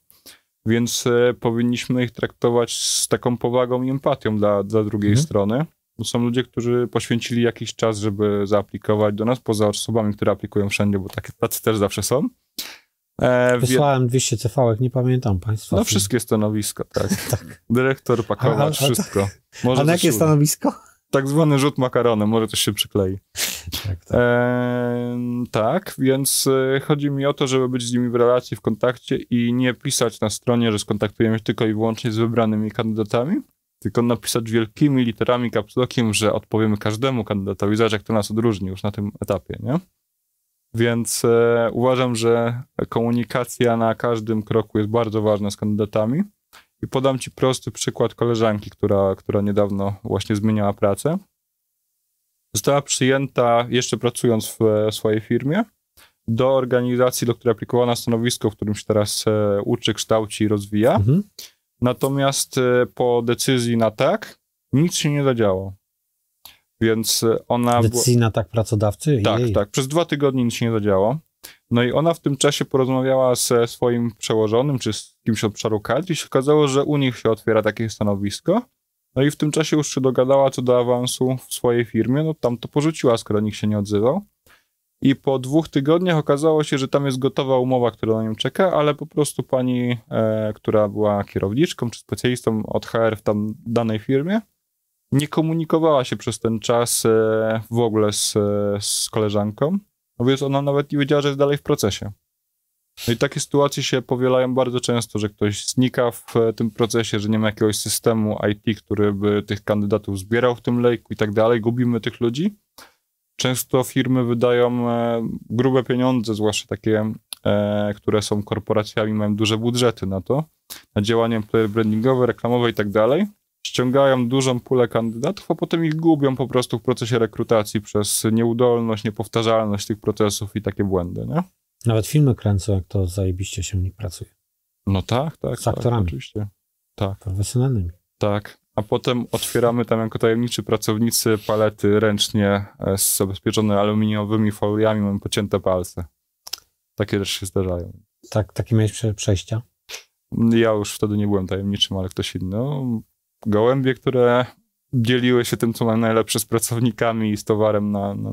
Więc powinniśmy ich traktować z taką powagą i empatią dla, dla drugiej mhm. strony. Bo są ludzie, którzy poświęcili jakiś czas, żeby zaaplikować do nas, poza osobami, które aplikują wszędzie, bo takie tacy też zawsze są. E, Wysłałem 200 cv nie pamiętam państwa. No wszystkie stanowiska, tak. (laughs) tak. Dyrektor, pakować, wszystko. Może a na jakie stanowisko? Tak zwany rzut makaronem, może coś się przyklei. Tak, tak. E, tak, więc e, chodzi mi o to, żeby być z nimi w relacji, w kontakcie i nie pisać na stronie, że skontaktujemy się tylko i wyłącznie z wybranymi kandydatami, tylko napisać wielkimi literami kapslokiem, że odpowiemy każdemu kandydatowi, zobacz jak to nas odróżni już na tym etapie, nie? Więc e, uważam, że komunikacja na każdym kroku jest bardzo ważna z kandydatami. I podam Ci prosty przykład koleżanki, która, która niedawno właśnie zmieniała pracę. Została przyjęta, jeszcze pracując w, w swojej firmie, do organizacji, do której aplikowała na stanowisko, w którym się teraz e, uczy, kształci i rozwija. Mhm. Natomiast e, po decyzji na tak, nic się nie zadziało. Więc ona. Decyzji na tak pracodawcy? Tak, Jej. tak. Przez dwa tygodnie nic się nie zadziało. No i ona w tym czasie porozmawiała ze swoim przełożonym, czy z kimś od obszaru kadr i się okazało, że u nich się otwiera takie stanowisko. No i w tym czasie już się dogadała co do awansu w swojej firmie, no tam to porzuciła, skoro nikt się nie odzywał. I po dwóch tygodniach okazało się, że tam jest gotowa umowa, która na nią czeka, ale po prostu pani, e, która była kierowniczką czy specjalistą od HR w tam danej firmie, nie komunikowała się przez ten czas e, w ogóle z, z koleżanką, no więc ona nawet nie wiedziała, że jest dalej w procesie. No i takie sytuacje się powielają bardzo często, że ktoś znika w tym procesie, że nie ma jakiegoś systemu IT, który by tych kandydatów zbierał w tym lejku i tak dalej. Gubimy tych ludzi. Często firmy wydają e, grube pieniądze, zwłaszcza takie, e, które są korporacjami, mają duże budżety na to, na działania brandingowe, reklamowe i tak dalej ściągają dużą pulę kandydatów, a potem ich gubią po prostu w procesie rekrutacji przez nieudolność, niepowtarzalność tych procesów i takie błędy, nie? Nawet filmy kręcą, jak to zajebiście się w nich pracuje. No tak, tak. Z aktorami. Tak, oczywiście. Tak. Profesjonalnymi. Tak. A potem otwieramy tam jako tajemniczy pracownicy palety ręcznie e, z zabezpieczone aluminiowymi foliami, mamy pocięte palce. Takie też się zdarzają. Tak, takie miałeś przejścia? Ja już wtedy nie byłem tajemniczym, ale ktoś inny. No, gołębie, które dzieliły się tym, co mają najlepsze z pracownikami i z towarem na, na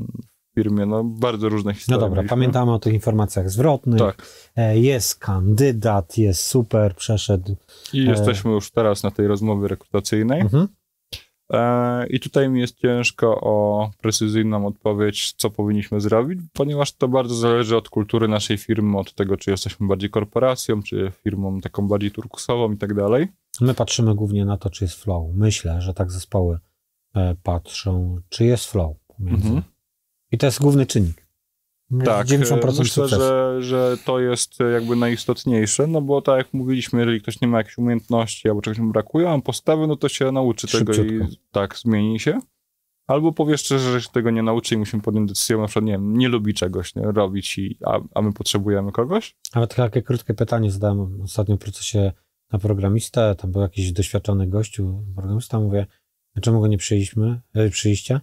firmie. No, bardzo różne historie. No dobra, pamiętamy o tych informacjach zwrotnych. Tak. E, jest kandydat, jest super, przeszedł. I jesteśmy już teraz na tej rozmowie rekrutacyjnej. Mhm. E, I tutaj mi jest ciężko o precyzyjną odpowiedź, co powinniśmy zrobić, ponieważ to bardzo zależy od kultury naszej firmy, od tego, czy jesteśmy bardziej korporacją, czy firmą taką bardziej turkusową i tak dalej. My patrzymy głównie na to, czy jest flow. Myślę, że tak zespoły e, patrzą, czy jest flow pomiędzy. Mhm. I to jest główny czynnik. Tak, 90% myślę, że, że to jest jakby najistotniejsze, no bo tak jak mówiliśmy, jeżeli ktoś nie ma jakichś umiejętności albo czegoś mu brakuje, a postawy, no to się nauczy tego i tak, zmieni się. Albo powie szczerze, że się tego nie nauczy i musimy podjąć decyzję, na przykład, nie wiem, nie lubi czegoś nie, robić, i, a, a my potrzebujemy kogoś. Nawet takie krótkie pytanie zadałem ostatnio w procesie na programistę, tam był jakiś doświadczony gościu, programista, mówię, czemu go nie przyjęliśmy, e, przyjście?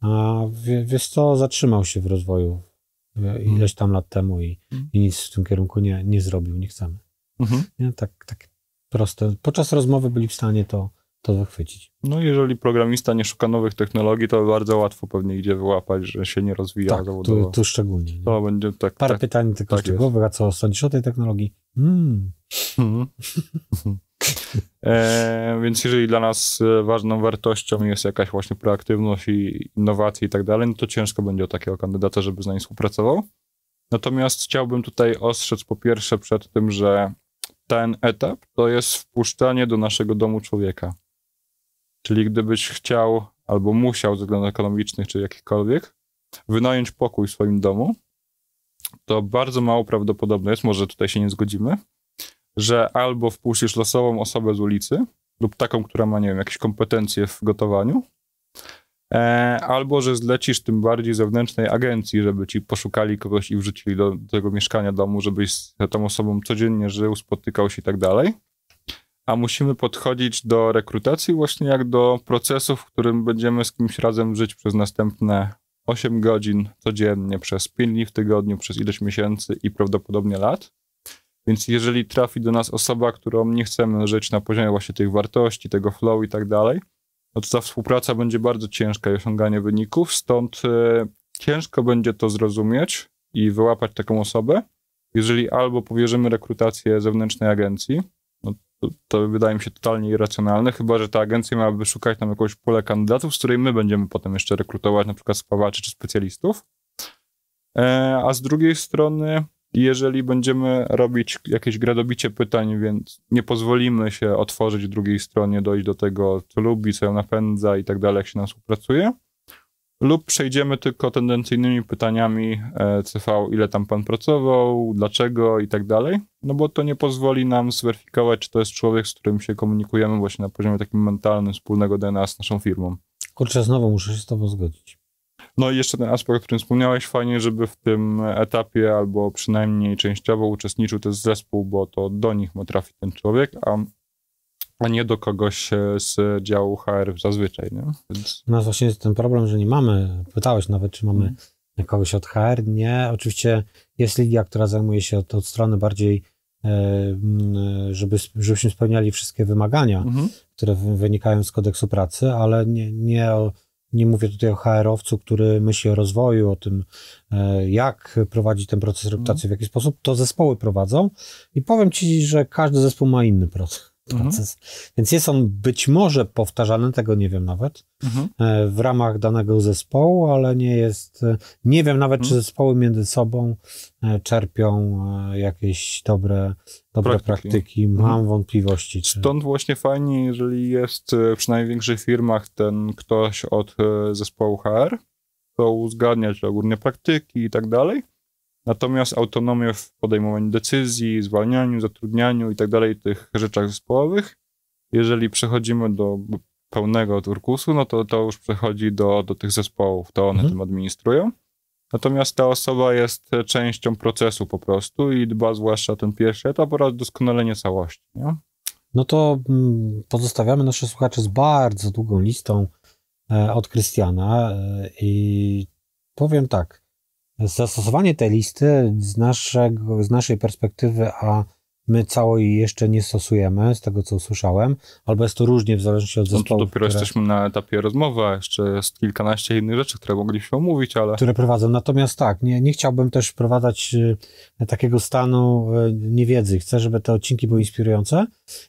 A wiesz co, zatrzymał się w rozwoju e, ileś tam lat temu i, mhm. i nic w tym kierunku nie, nie zrobił, nie chcemy. Mhm. Nie? Tak, tak proste. Podczas rozmowy byli w stanie to, to wychwycić. No jeżeli programista nie szuka nowych technologii, to bardzo łatwo pewnie idzie wyłapać, że się nie rozwija tak, zawodowo. Tu, tu szczególnie. Nie? To będzie tak. Parę tak, pytań tylko tak szczegółowych, a co sądzisz o tej technologii? Hmm. Mhm. (laughs) e, więc jeżeli dla nas e, ważną wartością jest jakaś właśnie proaktywność i innowacje i tak dalej, no to ciężko będzie o takiego kandydata, żeby z nami współpracował. Natomiast chciałbym tutaj ostrzec po pierwsze przed tym, że ten etap to jest wpuszczanie do naszego domu człowieka. Czyli gdybyś chciał albo musiał ze względów ekonomicznych czy jakichkolwiek wynająć pokój w swoim domu, to bardzo mało prawdopodobne jest, może tutaj się nie zgodzimy, że albo wpuścisz losową osobę z ulicy lub taką, która ma, nie wiem, jakieś kompetencje w gotowaniu, e, albo że zlecisz tym bardziej zewnętrznej agencji, żeby ci poszukali kogoś i wrzucili do, do tego mieszkania domu, żebyś z tą osobą codziennie żył, spotykał się i tak dalej a musimy podchodzić do rekrutacji właśnie jak do procesu, w którym będziemy z kimś razem żyć przez następne 8 godzin codziennie, przez 5 dni w tygodniu, przez ileś miesięcy i prawdopodobnie lat. Więc jeżeli trafi do nas osoba, którą nie chcemy żyć na poziomie właśnie tych wartości, tego flow i tak dalej, no to ta współpraca będzie bardzo ciężka i osiąganie wyników, stąd e, ciężko będzie to zrozumieć i wyłapać taką osobę, jeżeli albo powierzymy rekrutację zewnętrznej agencji, no to, to, wydaje mi się totalnie irracjonalne, chyba że ta agencja miałaby szukać tam jakąś pulę kandydatów, z której my będziemy potem jeszcze rekrutować na przykład spawaczy czy specjalistów. E, a z drugiej strony, jeżeli będziemy robić jakieś gradobicie pytań, więc nie pozwolimy się otworzyć drugiej stronie, dojść do tego, co lubi, co ją napędza i tak dalej, jak się nam współpracuje, lub przejdziemy tylko tendencyjnymi pytaniami e, CV, ile tam pan pracował, dlaczego i tak dalej, no bo to nie pozwoli nam zweryfikować, czy to jest człowiek, z którym się komunikujemy właśnie na poziomie takim mentalnym, wspólnego DNA z naszą firmą. Kurczę, znowu muszę się z tobą zgodzić. No i jeszcze ten aspekt, o którym wspomniałeś, fajnie, żeby w tym etapie albo przynajmniej częściowo uczestniczył też zespół, bo to do nich ma trafić ten człowiek, a a nie do kogoś z działu HR zazwyczaj. Nie? Więc... No właśnie jest ten problem, że nie mamy, pytałeś nawet, czy mamy hmm. kogoś od HR. Nie, oczywiście jest lidia, która zajmuje się od, od strony bardziej, e, żeby, żebyśmy spełniali wszystkie wymagania, hmm. które wynikają z kodeksu pracy, ale nie, nie, nie mówię tutaj o HR-owcu, który myśli o rozwoju, o tym, e, jak prowadzić ten proces rekrutacji, w jaki sposób. To zespoły prowadzą i powiem Ci, że każdy zespół ma inny proces. Proces. Mhm. Więc jest on być może powtarzany, tego nie wiem nawet, mhm. E, w ramach danego zespołu, ale nie jest, e, nie wiem nawet, mhm. czy zespoły między sobą e, czerpią jakieś dobre, dobre praktyki. praktyki. Mam mhm. wątpliwości. Czy... Stąd właśnie fajnie, jeżeli jest przy największych firmach ten ktoś od zespołu HR, to uzgadniać ogólnie praktyki i tak dalej, Natomiast autonomię w podejmowaniu decyzji, zwalnianiu, zatrudnianiu i tak dalej, tych rzeczach zespołowych, jeżeli przechodzimy do pełnego turkusu, no to to już przechodzi do, do tych zespołów, to one mhm. tym administrują. Natomiast ta osoba jest częścią procesu po prostu i dba zwłaszcza o ten pierwszy etap oraz doskonalenie całości. Nie? No to mm, pozostawiamy naszych słuchaczy z bardzo długą listą e, od Krystiana e, i powiem tak, Zastosowanie tej listy z, naszego, z naszej perspektywy, a my całej jeszcze nie stosujemy, z tego co usłyszałem, albo jest to różnie w zależności od zespołu. No dopiero które, jesteśmy na etapie rozmowy, a jeszcze jest kilkanaście innych rzeczy, które mogliśmy omówić, ale... Które prowadzą. Natomiast tak, nie, nie chciałbym też wprowadzać e, takiego stanu e, niewiedzy. Chcę, żeby te odcinki były inspirujące.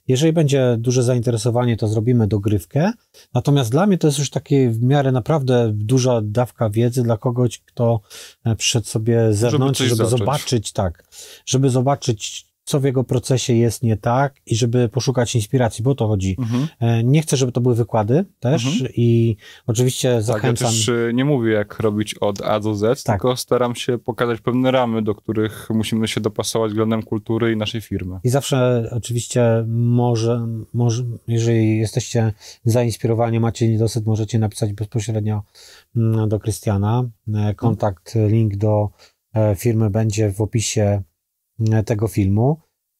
Jeżeli będzie duże zainteresowanie, to zrobimy dogrywkę. Natomiast dla mnie to jest już takie w miarę naprawdę duża dawka wiedzy dla kogoś, kto e, przyszedł sobie zewnątrz, żeby, żeby zobaczyć, tak, żeby zobaczyć, co w jego procesie jest nie tak i żeby poszukać inspiracji, bo o to chodzi. Mhm. E, nie chcę, żeby to były wykłady też mhm. i oczywiście zachęcam. Tak, ja też e, nie mówię, jak robić od A do Z, tak. tylko staram się pokazać pewne ramy, do których musimy się dopasować względem kultury i naszej firmy. I zawsze oczywiście może, może jeżeli jesteście zainspirowani, macie niedosyt, możecie napisać bezpośrednio mm, do Krystiana. E, kontakt, link do firmy będzie w opisie tego filmu.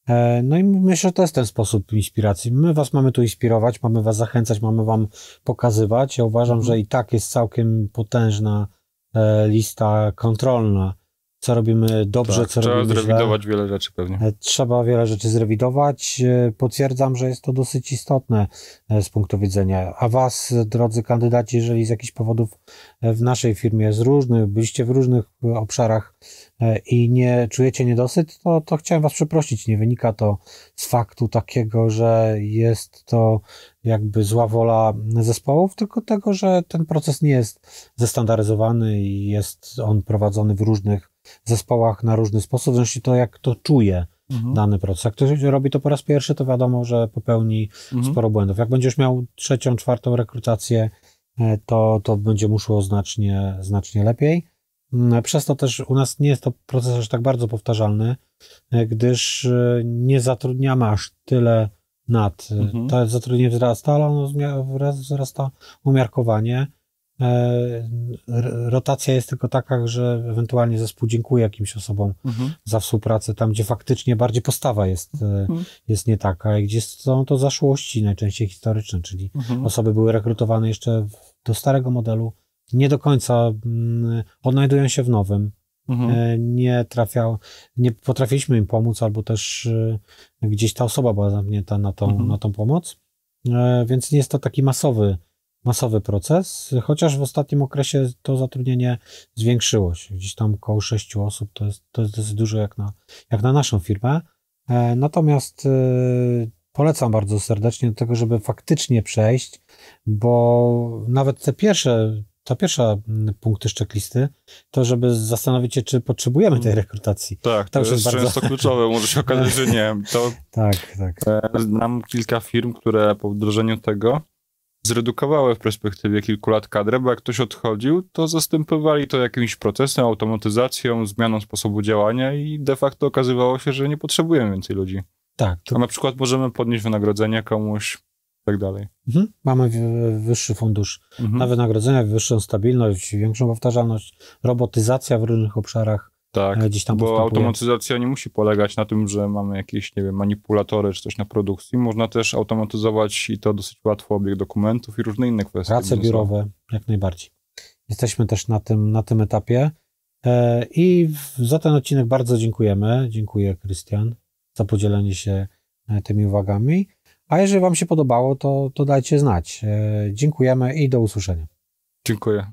E, no i myślę, że to jest ten sposób inspiracji. My was mamy tu inspirować, mamy was zachęcać, mamy wam pokazywać. Ja uważam, mhm. że i tak jest całkiem potężna e, lista kontrolna co robimy dobrze, tak, co robimy źle. Trzeba zrewidować wiele rzeczy pewnie. E, trzeba wiele rzeczy zrewidować. E, potwierdzam, że jest to dosyć istotne e, z punktu widzenia. A was, drodzy kandydaci, jeżeli z jakichś powodów w naszej firmie z różnych, byliście w różnych obszarach i nie czujecie niedosyt, to, to chciałem was przeprosić. Nie wynika to z faktu takiego, że jest to jakby zła wola zespołów, tylko tego, że ten proces nie jest zestandaryzowany i jest on prowadzony w różnych zespołach na różny sposób, zresztą to, jak to czuje mhm. dany proces. Jak ktoś robi to po raz pierwszy, to wiadomo, że popełni mhm. sporo błędów. Jak będziesz miał trzecią, czwartą rekrutację, e, to, to będzie mu szło znacznie, znacznie lepiej. Mm, przez to też u nas nie jest to proces aż tak bardzo powtarzalny, e, gdyż e, nie zatrudniamy aż tyle nad. Mhm. To zatrudnienie wzrasta, ale ono wzrasta umiarkowanie. rotacja jest tylko taka, że ewentualnie zespół dziękuje jakimś osobom mhm. za współpracę, tam gdzie faktycznie bardziej postawa jest, mhm. jest nie taka i gdzie są to zaszłości najczęściej historyczne, czyli mhm. osoby były rekrutowane jeszcze do starego modelu, nie do końca mm, odnajdują się w nowym, mhm. E, nie trafiał, nie potrafiliśmy im pomóc, albo też e, gdzieś ta osoba była zamknięta na tą, mhm. na tą pomoc, e, więc nie jest to taki masowy, masowy proces, chociaż w ostatnim okresie to zatrudnienie zwiększyło się, gdzieś tam około sześciu osób, to jest, to jest dosyć dużo jak na, jak na naszą firmę, natomiast polecam bardzo serdecznie do tego, żeby faktycznie przejść, bo nawet te pierwsze ta pierwsza mm, punkty szczeklisty, to żeby zastanowić się, czy potrzebujemy tej rekrutacji. Tak, to, to jest, jest bardzo... często kluczowe, może się okazać, że nie. To (laughs) tak, tak. E, znam kilka firm, które po wdrożeniu tego zredukowały w perspektywie kilku lat kadrę, bo jak ktoś odchodził, to zastępowali to jakimś procesem, automatyzacją, zmianą sposobu działania i de facto okazywało się, że nie potrzebujemy więcej ludzi. Tak. To... A na przykład możemy podnieść wynagrodzenie komuś tak dalej. Mhm. Mamy wyższy fundusz mhm. na wynagrodzenia, wyższą stabilność, większą powtarzalność, robotyzacja w różnych obszarach. Tak, e, gdzieś tam bo automatyzacja nie musi polegać na tym, że mamy jakieś, nie wiem, manipulatory czy coś na produkcji. Można też automatyzować i to dosyć łatwo obieg dokumentów i różne inne kwestie. Prace biurowe, jak najbardziej. Jesteśmy też na tym, na tym etapie. E, I za ten odcinek bardzo dziękujemy. Dziękuję, Krystian, za podzielenie się e, tymi uwagami. A jeżeli Wam się podobało, to, to dajcie znać. E, dziękujemy i do usłyszenia. Dziękuję.